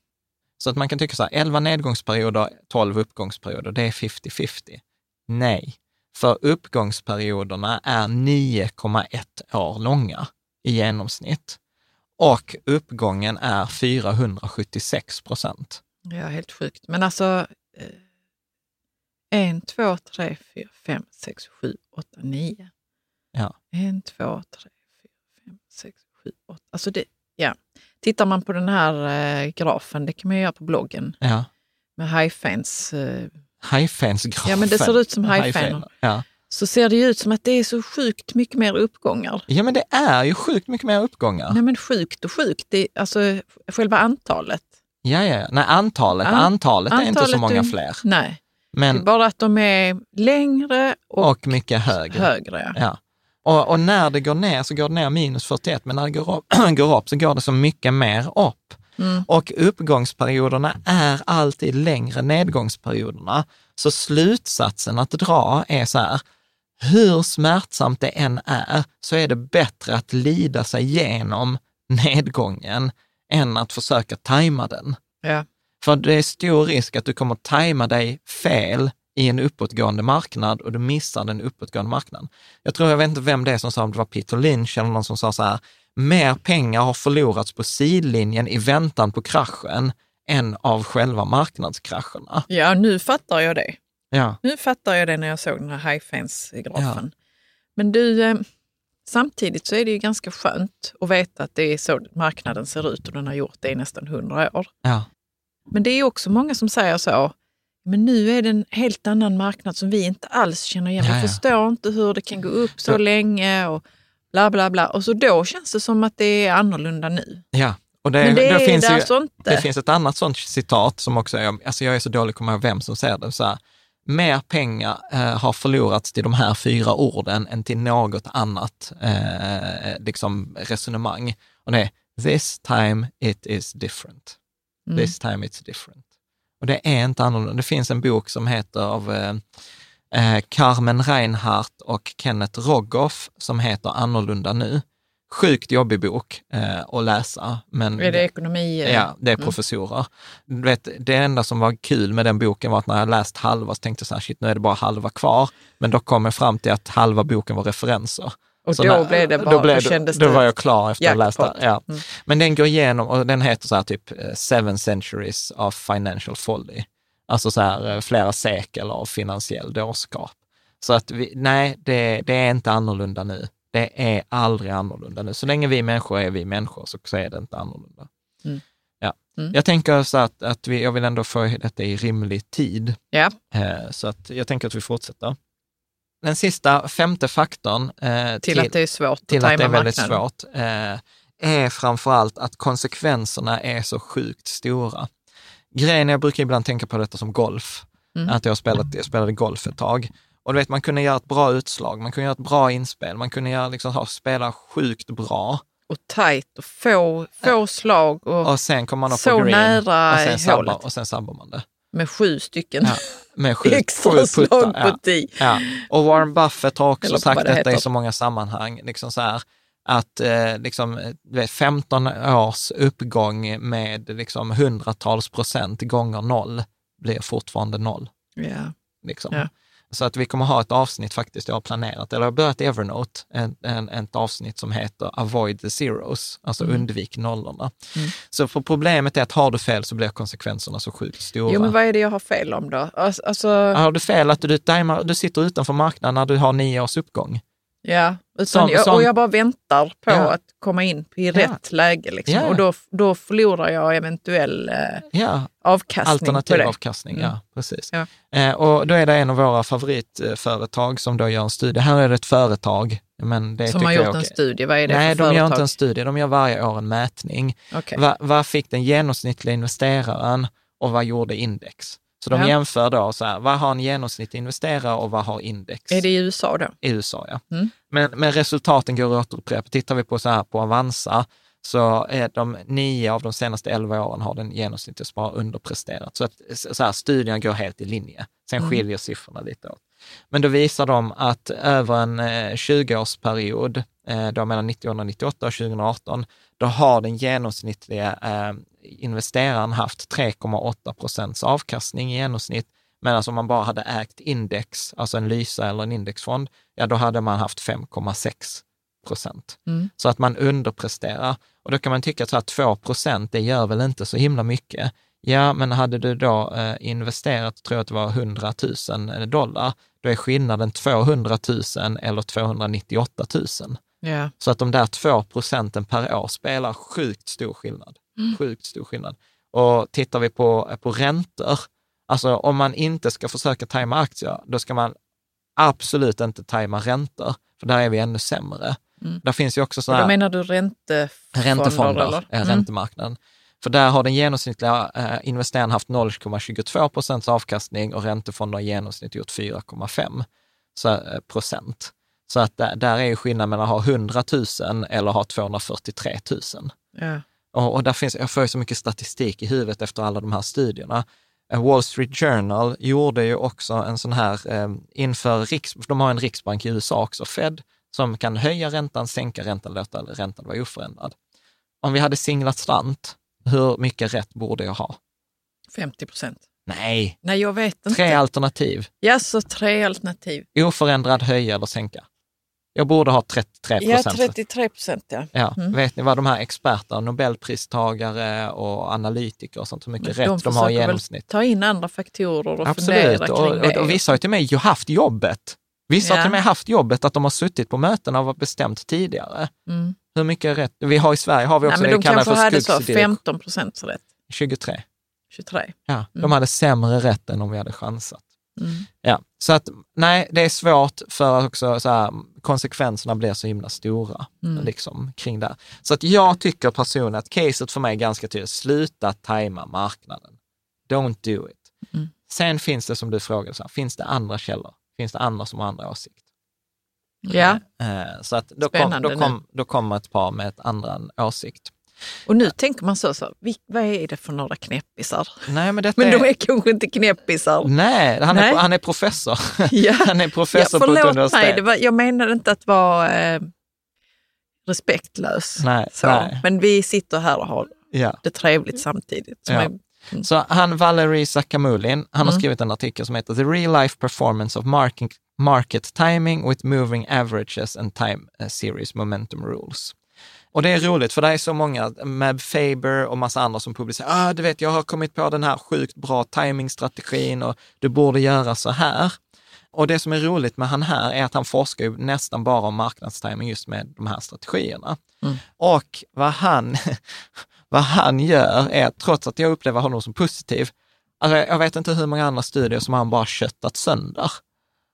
så att man kan tycka så här, 11 nedgångsperioder, 12 uppgångsperioder, det är 50-50. Nej, för uppgångsperioderna är 9,1 år långa i genomsnitt och uppgången är 476 procent. Ja, helt sjukt. Men alltså, eh, en, två, tre, fyra, fem, sex, sju, åtta, nio. Ja. En, två, tre, fyra, fem, sex, sju, åtta. Alltså det, ja. Tittar man på den här eh, grafen, det kan man göra på bloggen, ja. med highfans. Eh, highfans-grafen? Ja, men det ser ut som highfan. Ja. Så ser det ju ut som att det är så sjukt mycket mer uppgångar. Ja, men det är ju sjukt mycket mer uppgångar. Nej, men sjukt och sjukt, det, alltså själva antalet. Ja, ja, nej antalet, An antalet, är inte så många fler. Nej, men, bara att de är längre och, och mycket högre. högre ja. ja. Och, och, när det går ner så går det ner minus 41, men när det går upp, går upp så går det så mycket mer upp. Mm. Och uppgångsperioderna är alltid längre än nedgångsperioderna. Så slutsatsen att dra är så här, hur smärtsamt det än är, så är det bättre att lida sig igenom nedgången än att försöka tajma den. Ja. För det är stor risk att du kommer tajma dig fel i en uppåtgående marknad och du missar den uppåtgående marknaden. Jag tror, jag vet inte vem det är som sa, om det var Peter Lynch eller någon som sa så här, mer pengar har förlorats på sidlinjen i väntan på kraschen än av själva marknadskrascherna. Ja, nu fattar jag det. Ja. Nu fattar jag det när jag såg den här high fence-grafen. Ja. Men du, eh, samtidigt så är det ju ganska skönt att veta att det är så marknaden ser ut och den har gjort det i nästan hundra år. Ja. Men det är också många som säger så, men nu är det en helt annan marknad som vi inte alls känner igen. Vi förstår inte hur det kan gå upp så, så länge och bla bla bla. Och så då känns det som att det är annorlunda nu. Ja, och det, men det, det finns det ju, alltså inte. Det finns ett annat sånt citat som också är, alltså jag är så dålig att komma ihåg vem som säger det, så här, mer pengar eh, har förlorats till de här fyra orden än till något annat eh, liksom resonemang. Och det är this time it is different. Mm. This time it's different. Och det är inte annorlunda. Det finns en bok som heter av eh, eh Carmen Reinhardt och Kenneth Rogoff som heter Annorlunda nu. Sjukt jobbig bok eh, att läsa. Men är det ekonomi? Ja, det är mm. professorer. Mm. vet, det enda som var kul med den boken var att när jag läst halva så tänkte jag så här, shit, nu är det bara halva kvar. Men då kom jag fram till att halva boken var referenser. Och så då när, blev det bara, då, blev, då, kändes då, då var jag klar efter att ha läst det. Ja. Mm. Men den går igenom, och den heter så här typ eh, Seven Centuries of Financial Folly. Alltså så här eh, flera sekel av finansiell dårskap. Så att vi, nej, det, det är inte annorlunda nu. Det är aldrig annorlunda nu. Så länge vi människor är vi människor så, så är det inte annorlunda. Mm. Ja. Mm. Jag tänker så att, att vi, jag vill ändå få detta i rimlig tid. Ja. Eh, så att jag tänker att vi fortsätter. Den sista, femte faktorn eh, till, till, att det är svårt till att, att det är väldigt marknaden. svårt, eh, är framför allt att konsekvenserna är så sjukt stora. Grejen, jag brukar ibland tänka på detta som golf, mm. att jag, spelat, jag spelade golf ett tag. Och du vet, man kunde göra ett bra utslag, man kunde göra ett bra inspel, man kunde göra, liksom, ha, spela sjukt bra. Och tajt och få, få slag och, och sen kommer man upp så på green, nära och sen sabbar, hålet. och sen sabbar man det. Med sju stycken ja, med sju, extra sju slag på tio. Ja. Och Warren Buffett har också Eller sagt det detta i så många sammanhang, liksom så här, att eh, liksom, du vet, 15 års uppgång med liksom, hundratals procent gånger noll blir fortfarande noll. Ja. Liksom. Ja. Så att vi kommer ha ett avsnitt faktiskt, jag har planerat, eller jag har börjat Evernote, en, en, ett avsnitt som heter Avoid the zeros, alltså Mm. undvik nollorna. Mm. Så för problemet är att har du fel så blir konsekvenserna så sjukt stora. Jo, men vad är det jag har fel om då? Alltså, alltså Har du fel att du, du sitter utanför marknaden när du har nio års uppgång? Ja, utan Som- jag, och jag bara väntar på Ja. att komma in i rätt läge. Liksom. Ja. Och då, då förlorar jag eventuell eh, Ja, avkastning alternativ avkastning, Mm. ja precis. Ja. Eh, och då är det en av våra favoritföretag som då gör en studie. Här är det ett företag, men det Som har jag gjort är en studie. Vad är det Nej, för de företag? gör inte en studie, de gör varje år en mätning. Va, vad fick den genomsnittliga investeraren och vad gjorde index? Så de Ja. jämför då, så här, vad har en genomsnittlig investerare och vad har index? Är det i USA då? I USA, ja. Mm. Men, men resultaten går att återupprepa. Tittar vi på, så här, på Avanza, så är de nio av de senaste elva åren har den genomsnittligt bara underpresterat. Så att så här, studierna går helt i linje. Sen Mm. skiljer siffrorna lite åt. Men då visar de att över en eh, 20-årsperiod, eh, då mellan 1998 och 2018, då har den genomsnittliga eh, investeraren haft 3,8 procents avkastning i genomsnitt. Medan om man bara hade ägt index, alltså en Lysa eller en indexfond, ja då hade man haft 5,6 procent. Mm. Så att man underpresterar. Och då kan man tycka att så här 2 procent, det gör väl inte så himla mycket. Ja, men hade du då eh, investerat, tror jag att det var 100 000 dollar, då är skillnaden 200 000 eller 298 000. Ja. Så att de där två procenten per år spelar sjukt stor skillnad. Mm. Sjukt stor skillnad. Och tittar vi på, på räntor, alltså om man inte ska försöka tajma aktier, då ska man absolut inte tajma räntor, för där är vi ännu sämre. Mm. Där finns ju också sådana Då menar du räntefonder? Räntefonder, eller? Mm. räntemarknaden. För där har den genomsnittliga eh, investeraren haft 0,22 procents avkastning och räntefonder har i genomsnitt gjort 4,5 eh, procent. Så att där, där är ju skillnaden mellan att ha 100 000 eller ha 243 000. Ja. Och, och där finns, jag får ju så mycket statistik i huvudet efter alla de här studierna. Eh, Wall Street Journal gjorde ju också en sån här, eh, inför riks, de har en riksbank i USA också, Fed, som kan höja räntan, sänka räntan, låta räntan vara oförändrad. Om vi hade singlat slant, hur mycket rätt borde jag ha? 50 procent. Nej, Nej, jag vet inte. tre alternativ. Ja, så tre alternativ. Oförändrad, höja eller sänka. Jag borde ha 33 Ja, procent. 33 procent ja. Ja, Mm. vet ni vad de här experterna, nobelpristagare och analytiker och sånt, hur mycket Men rätt de har i genomsnitt? Ta in andra faktorer och Absolut, fundera kring och, det. och vissa har ju till och med ju haft jobbet. Vissa har Ja. till och med haft jobbet att de har suttit på möten och bestämt tidigare. Mm. Hur mycket rätt? Vi har i Sverige har vi också Nej, men det de kallar för hade så skuggsidioker. 15 procent rätt. 23. 23. Ja, de Mm. hade sämre rätt än om vi hade chansat. Mm. Ja, så att nej, det är svårt för att också så här, konsekvenserna blir så himla stora Mm. liksom, kring det. Så att jag tycker personligen att caset för mig är ganska tydligt. Sluta tajma marknaden. Don't do it. Mm. Sen finns det som du frågade, så här, finns det andra källor? Finns det andra som har andra åsikter? Ja, Eh, Så att då, kom, Spännande då, kom, då kommer ett par med ett andra åsikt. Och nu tänker man så, så vad är det för några knäppisar? Nej, men detta Men är... de är kanske inte knäppisar. Nej, han, Nej. Är, han är professor. Ja. Han är professor ja, på ett universitet. mig, det var, jag menade inte att vara eh, respektlös. Nej, så. nej. Men vi sitter här och har Ja. det trevligt samtidigt. Ja. är, Så han, Valerie Sakamulin, han har Mm. skrivit en artikel som heter The Real Life Performance of Market, market Timing with Moving Averages and Time eh, Series Momentum Rules. Och det är roligt, för det är så många, Mab Faber och massa andra som publicerar, ah, du vet, jag har kommit på den här sjukt bra timingstrategin och du borde göra så här. Och det som är roligt med han här är att han forskar ju nästan bara om marknadstiming just med de här strategierna. Mm. Och vad han, vad han gör är, trots att jag upplever honom som positiv, alltså jag vet inte hur många andra studier som han bara köttat sönder.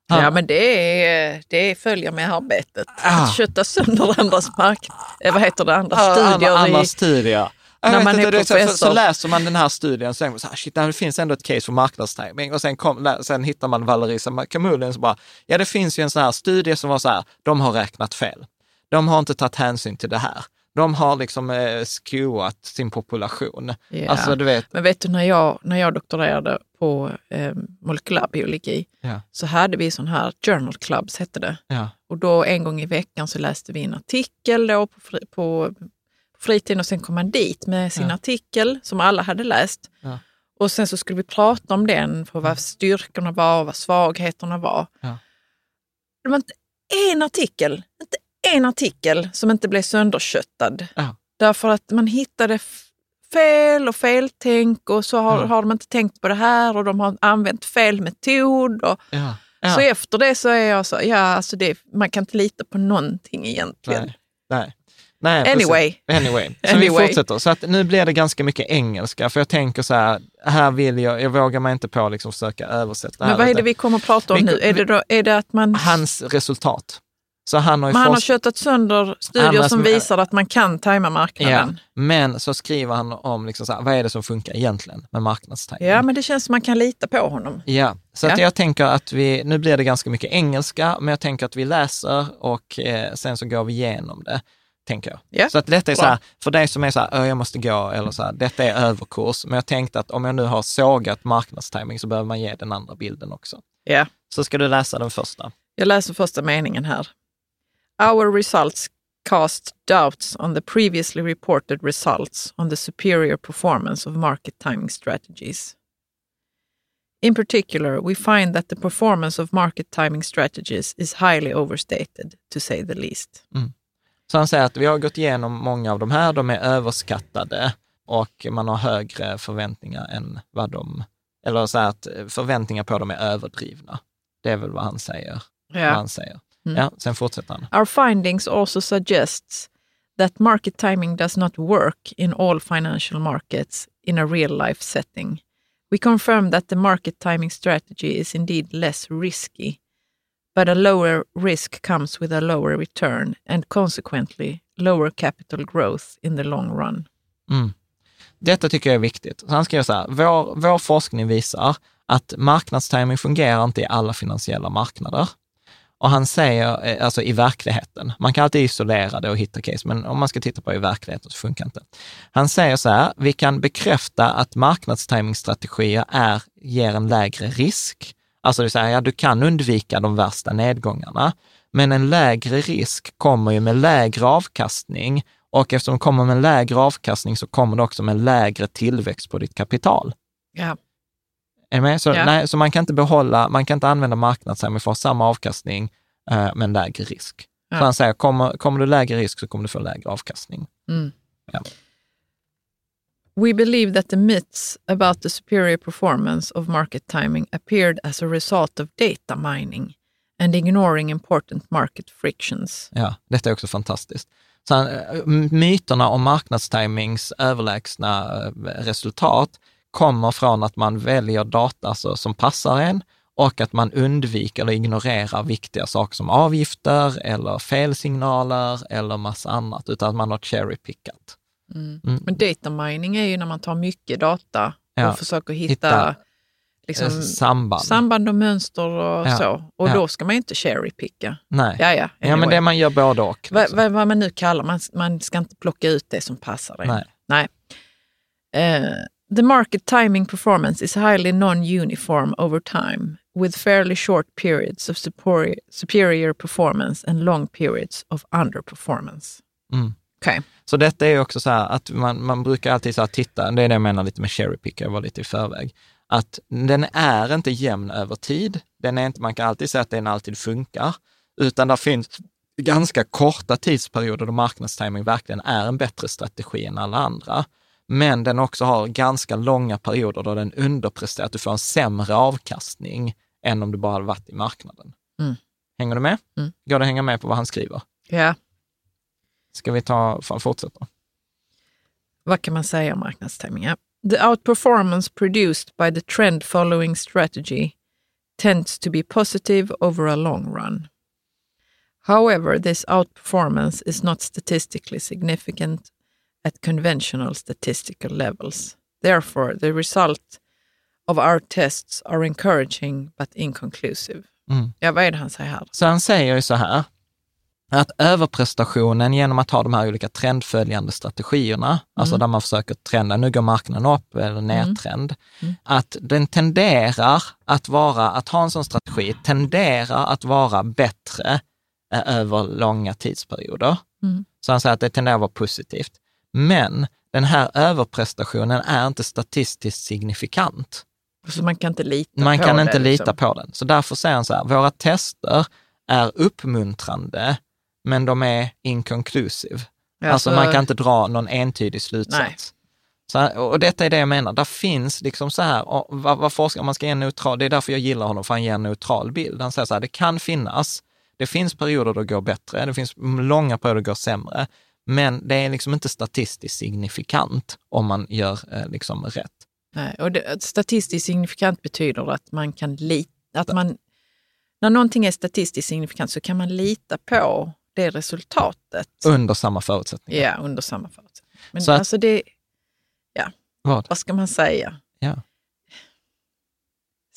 Han, ja, men det, är, det följer med arbetet. Ah. Att kötta sönder andras mark... Eh, vad heter det? Andra Ja, studier. andra, i, studier. Jag När man inte, är det så, så, professor. läser man den här studien så så här, shit, det finns ändå ett case för marknadstiming. Och sen, kom, sen hittar man Valerie Kamulin som bara, ja det finns ju en sån här studie som var så här, de har räknat fel. De har inte tagit hänsyn till det här. De har liksom eh, skruvat sin population. Ja. Alltså du vet, Men vet du, när jag, när jag doktorerade på eh, molekylärbiologi ja, så hade vi sån här journal clubs, hette det. ja, Och då en gång i veckan så läste vi en artikel då på, fri, på, fritiden och sen kom man dit med sin artikel som alla hade läst. Och sen så skulle vi prata om den, för vad styrkorna var och vad svagheterna var. Det var inte en artikel, inte en artikel som inte blev sönderköttad. Ja. Därför att man hittade fel och feltänk och så har, Ja. har de inte tänkt på det här och de har använt fel metod. Och, ja. så efter det så är jag så, ja alltså det, man kan inte lita på någonting egentligen. Nej, nej. nej precis. Anyway. Anyway, så Anyway. vi fortsätter. Så att nu blir det ganska mycket engelska, för jag tänker så här, här vill jag, jag vågar mig inte på att liksom försöka översätta Men vad är det vi kommer att prata om Vi- nu? Är det, då, är det att man, Hans resultat. Så han har ju man har köttat sönder studier som visar att man kan tajma Ja, marknaden? men så skriver han om liksom så här, vad är det som funkar egentligen med marknadstajming. Ja, men det känns som man kan lita på honom. Ja, så att Ja. jag tänker att vi, nu blir det ganska mycket engelska, men jag tänker att vi läser och eh, sen så går vi igenom det, tänker jag. Ja, Så att detta är så bra. här, för dig som är så här, "Ö, jag måste gå, eller så här, detta är överkurs, men jag tänkte att om jag nu har sågat marknadstiming så behöver man ge den andra bilden också. Ja. Så ska du läsa den första. Jag läser första meningen här. Our results cast doubts on the previously reported results on the superior performance of market timing strategies. In particular, we find that the performance of market timing strategies is highly overstated, to say the least. Så han säger att vi har gått igenom många av de här, de är överskattade och man har högre förväntningar än vad de, eller så att förväntningar på dem är överdrivna. Det är väl vad han säger. Vad Ja. han säger. Mm. Ja, sen fortsätter han. Our findings also suggests that market timing does not work in all financial markets in a real life setting. We confirm that the market timing strategy is indeed less risky, but a lower risk comes with a lower return and consequently lower capital growth in the long run. Mm. Detta tycker jag är viktigt. han skriver så här, vår, vår forskning visar att marknadstiming fungerar inte i alla finansiella marknader. Och han säger, eh, alltså i verkligheten, man kan alltid isolera det och hitta case, men om man ska titta på det i verkligheten så funkar inte. Han säger så här, vi kan bekräfta att marknadstimingstrategier är, ger en lägre risk. Alltså det vill säga, ja, du kan undvika de värsta nedgångarna, men en lägre risk kommer ju med lägre avkastning och eftersom det kommer med lägre avkastning så kommer det också med lägre tillväxt på ditt kapital. Ja. Är med? Så, ja. nej, så man kan inte behålla, man kan inte använda att få samma avkastning eh, med en lägre risk. Ja. Så han säger, kommer, kommer du lägre risk så kommer du få lägre avkastning. Mm. Ja. We believe that the myths about the superior performance of market timing appeared as a result of data mining and ignoring important market frictions. Ja, detta är också fantastiskt. Så, eh, myterna om marknadstimings överlägsna eh, resultat kommer från att man väljer data alltså, som passar en och att man undviker eller ignorerar viktiga saker som avgifter eller felsignaler eller massa annat, utan att man har cherry-pickat. Mm. Mm. Men data mining är ju när man tar mycket data och ja, försöker hitta, hitta liksom, eh, samband. samband och mönster och ja, så. Och ja. då ska man inte cherry-picka. Nej, ja, ja, anyway. ja, men det man gör både och. Liksom. Vad, vad man nu kallar, man, man ska inte plocka ut det som passar dig. Nej. Nej. Uh, The market timing performance is highly non-uniform over time, with fairly short periods of superior performance and long periods of underperformance. Mm. Okay. Så detta är också så här att man, man brukar alltid så här titta, det är det jag menar lite med cherry pick, jag var lite i förväg, att den är inte jämn över tid. Den är inte, man kan alltid säga att den alltid funkar, utan det finns ganska korta tidsperioder då marknadstiming verkligen är en bättre strategi än alla andra men den också har ganska långa perioder då den underpresterar, att du får en sämre avkastning än om du bara hade varit i marknaden. Mm. Hänger du med? Mm. Går det att hänga med på vad han skriver? Ja. Ska vi ta, fortsätta? Vad kan man säga om marknadstiming? Ja. The outperformance produced by the trend following strategy tends to be positive over a long run. However, this outperformance is not statistically significant at conventional statistical levels. Therefore, the result of our tests are encouraging but inconclusive. Mm. Ja, vad är det han säger här? Så han säger ju så här, att överprestationen genom att ha de här olika trendföljande strategierna, mm. alltså där man försöker trenda, nu går marknaden upp eller nedtrend, mm. mm. att den tenderar att vara, att ha en sån strategi tenderar att vara bättre eh, över långa tidsperioder. Mm. Så han säger att det tenderar att vara positivt. Men den här överprestationen är inte statistiskt signifikant. Så man kan inte lita man på kan inte liksom. lita på den. Så därför säger han så här, våra tester är uppmuntrande, men de är inconclusive. Ja, alltså så... man kan inte dra någon entydig slutsats. Så, och detta är det jag menar, där finns liksom så här, vad, vad forskar, man ska ge en neutral, det är därför jag gillar honom, för han ger en neutral bild. Han säger så här, det kan finnas, det finns perioder då det går bättre, det finns långa perioder då det går sämre, men det är liksom inte statistiskt signifikant om man gör eh, liksom rätt. Nej, och det, statistiskt signifikant betyder att man kan lita, att man, när någonting är statistiskt signifikant så kan man lita på det resultatet. Under samma förutsättningar. Ja, under samma förutsättningar. Men så alltså det, ja, vad? vad ska man säga? Ja.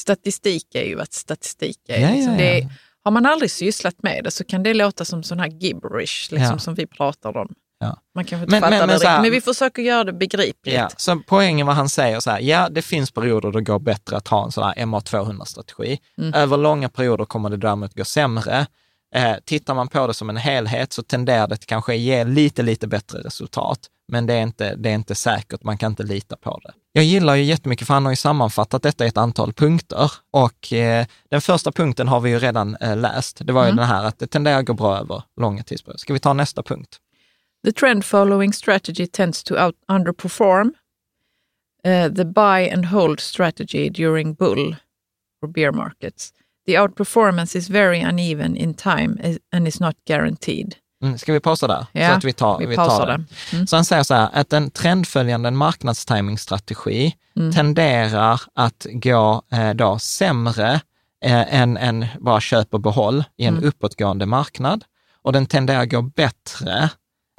Statistik är ju vad statistik är. Ja, liksom. ja, ja. Det, har man aldrig sysslat med det så kan det låta som sån här gibberish liksom, Ja. som vi pratar om. Ja. Man kanske inte Men- fattar men- det men här- riktigt, men vi försöker göra det begripligt. Ja, så poängen vad han säger så här, ja det finns perioder då det går bättre att ha en sån här MA200-strategi. Mm. Över långa perioder kommer det däremot gå sämre. Eh, tittar man på det som en helhet så tenderar det kanske ge lite, lite bättre resultat. Men det är, inte, det är inte säkert, man kan inte lita på det. Jag gillar ju jättemycket, för han har ju sammanfattat detta i ett antal punkter. Och eh, den första punkten har vi ju redan eh, läst. Det var ju Mm. den här att det tenderar att gå bra över långa tidsperioder. Ska vi ta nästa punkt? The trend following strategy tends to out underperform uh, the buy and hold strategy during bull or bear markets. The outperformance is very uneven in time and is not guaranteed. Mm, ska vi pausa där? Ja, så att vi tar, vi vi tar det. Mm. Så han säger så här, att en trendföljande marknadstimingstrategi mm. tenderar att gå eh, då sämre eh, än, än bara köp och behåll i en mm. uppåtgående marknad. Och den tenderar att gå bättre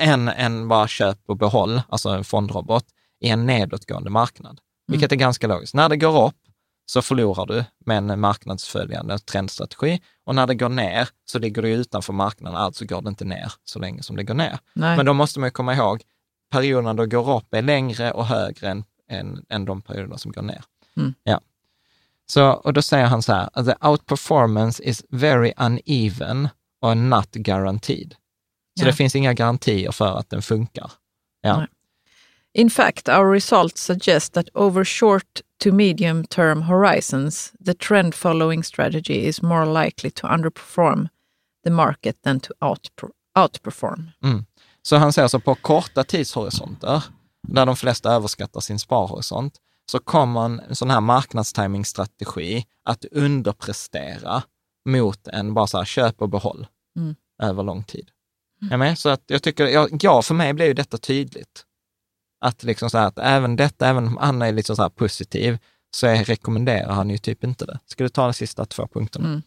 än, än bara köp och behåll, alltså en fondrobot, i en nedåtgående marknad. Mm. Vilket är ganska logiskt. När det går upp så förlorar du med en marknadsföljande trendstrategi. Och när det går ner så ligger du utanför marknaden, alltså går det inte ner så länge som det går ner. Nej. Men då måste man komma ihåg, perioderna då det går upp är längre och högre än, än, än de perioder som går ner. Mm. Ja. Så, och då säger han så här, the outperformance is very uneven och not guaranteed. Så ja. det finns inga garantier för att den funkar. Ja. Nej. In fact, our results suggest that over short to medium term horizons, the trend following strategy is more likely to underperform the market than to outperform. Mm. Så han säger så på korta tidshorisonter, där de flesta överskattar sin sparhorisont, så kommer en sån här marknadstimingstrategi att underprestera mot en bara så här köp och behåll mm. över lång tid. Mm. Jag med? Så att jag tycker, ja, för mig blir ju detta tydligt. Att, liksom så här, att även detta, även om Anna är lite så här positiv, så är, rekommenderar han ju typ inte det. Ska du ta de sista två punkterna? Mm.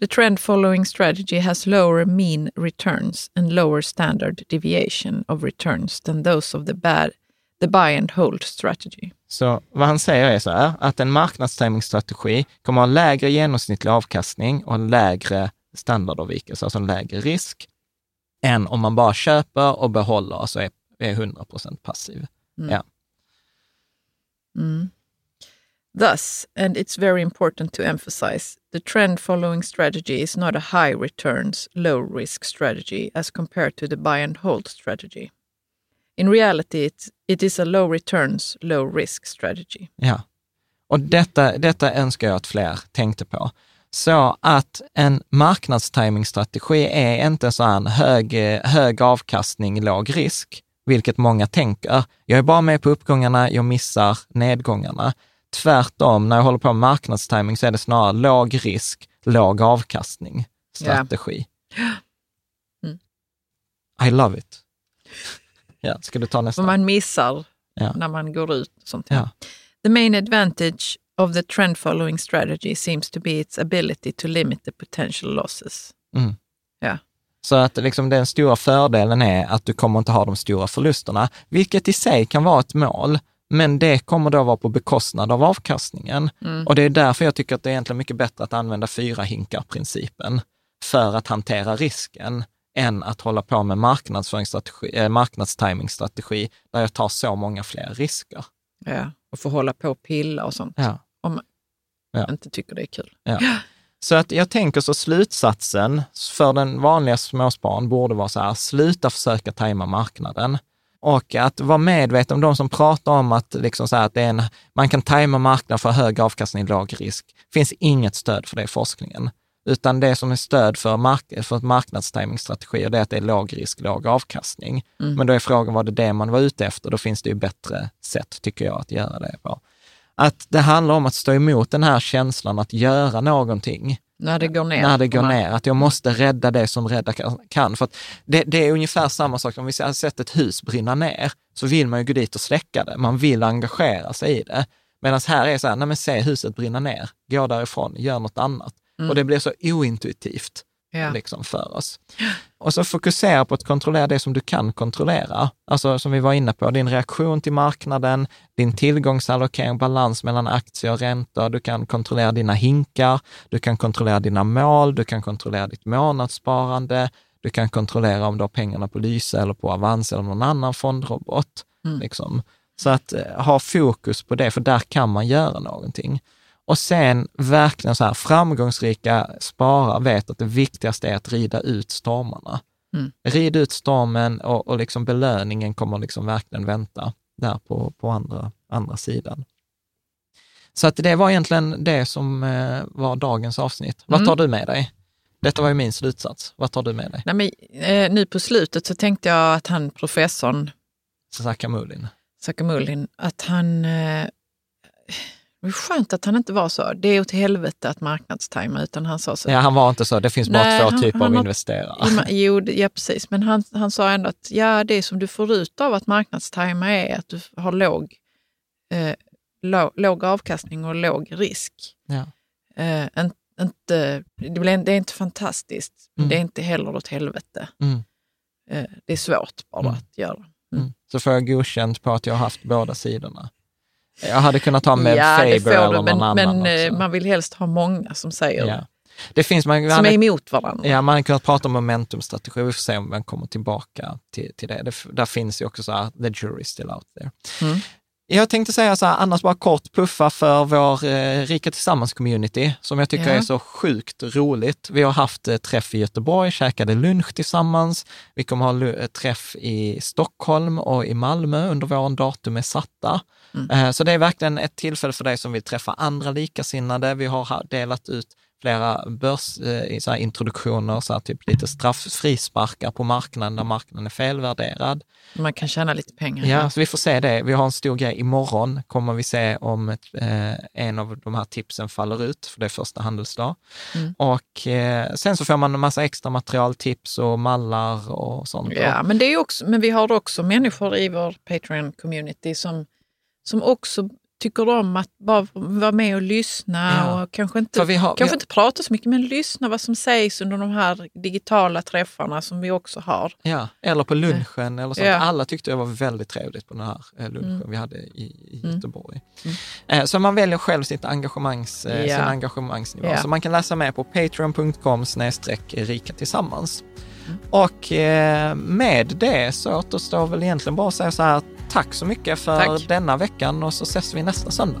The trend following strategy has lower mean returns and lower standard deviation of returns than those of the, bad, the buy and hold strategy. Så vad han säger är så här, att en marknadsstämningsstrategi kommer att ha lägre genomsnittlig avkastning och lägre standardavvikelse, alltså en lägre risk, än om man bara köper och behåller, alltså är är 100 procent passiv. Mm. Ja. Mm. Thus, and it's very important to emphasize, the trend following strategy is not a high returns, low risk strategy as compared to the buy and hold strategy. In reality, it, it is a low returns, low risk strategy. Ja, och detta, detta önskar jag att fler tänkte på. Så att en marknadstimingstrategi är inte så en hög, hög avkastning, låg risk, vilket många tänker. Jag är bara med på uppgångarna, jag missar nedgångarna. Tvärtom, när jag håller på med marknadstiming så är det snarare låg risk, låg avkastning strategi. Yeah. Mm. I love it. Ja, ska du ta nästa? man missar ja. när man går ut. Sånt här. Ja. The main advantage of the trend following strategy seems to be its ability to limit the potential losses. Mm. Ja. Så att liksom den stora fördelen är att du kommer inte ha de stora förlusterna, vilket i sig kan vara ett mål, men det kommer då vara på bekostnad av avkastningen. Mm. Och det är därför jag tycker att det är egentligen mycket bättre att använda fyra hinkar-principen för att hantera risken, än att hålla på med marknadsföringsstrategi, eh, marknadstimingstrategi, där jag tar så många fler risker. Ja, och få hålla på och pilla och sånt. Ja. Om man ja. inte tycker det är kul. Ja. Så att jag tänker så slutsatsen för den vanliga småspararen borde vara så här, sluta försöka tajma marknaden. Och att vara medveten om de som pratar om att, liksom så att det är en, man kan tajma marknaden för hög avkastning, låg risk. Det finns inget stöd för det i forskningen. Utan det som är stöd för, mark för marknadstimingstrategier, det är att det är låg risk, låg avkastning. Mm. Men då är frågan, var det det man var ute efter? Då finns det ju bättre sätt, tycker jag, att göra det på. Att det handlar om att stå emot den här känslan att göra någonting. När det går ner. När det går ner, att jag måste rädda det som rädda kan. För det, det, är ungefär samma sak, om vi har sett ett hus brinna ner, så vill man ju gå dit och släcka det. Man vill engagera sig i det. Medan här är så här, nej men se huset brinna ner, gå därifrån, gör något annat. Mm. Och det blir så ointuitivt ja. liksom, för oss. Och så fokusera på att kontrollera det som du kan kontrollera. Alltså som vi var inne på, din reaktion till marknaden, din tillgångsallokering, balans mellan aktier och räntor. Du kan kontrollera dina hinkar, du kan kontrollera dina mål, du kan kontrollera ditt månadssparande, du kan kontrollera om du har pengarna på Lyse eller på Avans eller någon annan fondrobot. Mm. Liksom. Så att eh, ha fokus på det, för där kan man göra någonting. Och sen verkligen så här, framgångsrika sparare vet att det viktigaste är att rida ut stormarna. Mm. Rid ut stormen och, och liksom belöningen kommer liksom verkligen vänta där på, på andra, andra sidan. Så att det var egentligen det som eh, var dagens avsnitt. Vad mm. tar du med dig? Detta var ju min slutsats. Vad tar du med dig? Nej, men, eh, nu på slutet så tänkte jag att han professorn Sakamulin, Sakamulin att han eh, Det är skönt att han inte var så. Det är åt helvete att marknadstajma, utan han sa så. Ja, han var inte så. Det finns bara Nej, två han, typer han, av investerare. Jo, ja precis. Men han, han sa ändå att ja, det som du får ut av att marknadstajma är att du har låg, eh, låg, låg avkastning och låg risk. Ja. Eh, inte, det är inte fantastiskt, mm. det är inte heller åt helvete. Mm. Eh, det är svårt bara mm. att göra. Mm. mm. Så får jag godkänt på att jag har haft båda sidorna. Jag hade kunnat ha med ja, Faber eller någon men, annan. Men eh, också. man vill helst ha många som säger ja. det. Finns, man, som hade, är emot varandra. Ja, man hade kunnat prata om momentumstrategi. Vi får se om man kommer tillbaka till, till det. det. Där finns ju också så här, the jury still out there. Mm. Jag tänkte säga så här, annars bara kort puffa för vår eh, Rika Tillsammans-community, som jag tycker ja. är så sjukt roligt. Vi har haft eh, träff i Göteborg, käkade lunch tillsammans. Vi kommer ha eh, träff i Stockholm och i Malmö under våren. Datum är satta. Mm. Eh, så det är verkligen ett tillfälle för dig som vill träffa andra likasinnade. Vi har delat ut flera börsintroduktioner, eh, så här, typ lite strafffrisparkar på marknaden där marknaden är felvärderad. Man kan tjäna lite pengar. Ja, så vi får se det. Vi har en stor grej imorgon, kommer vi se om ett, eh, en av de här tipsen faller ut, för det är första handelsdag. Mm. Och eh, sen så får man en massa extra material, tips och mallar och sånt. Ja, men, det är också, men vi har också människor i vår Patreon-community som, som också tycker om att bara vara med och lyssna ja. och kanske, inte, har, kanske har... inte prata så mycket, men lyssna vad som sägs under de här digitala träffarna som vi också har. Ja, eller på lunchen. Eller sånt. Ja. Alla tyckte det var väldigt trevligt på den här eh, lunchen mm. vi hade i, i mm. Göteborg. Mm. Mm. Så man väljer själv sitt engagemangs, eh, ja. sin engagemangsnivå. Så man kan läsa mer på patreon.com rika tillsammans. Och med det så återstår väl egentligen bara att säga så här tack så mycket för tack. denna veckan och så ses vi nästa söndag.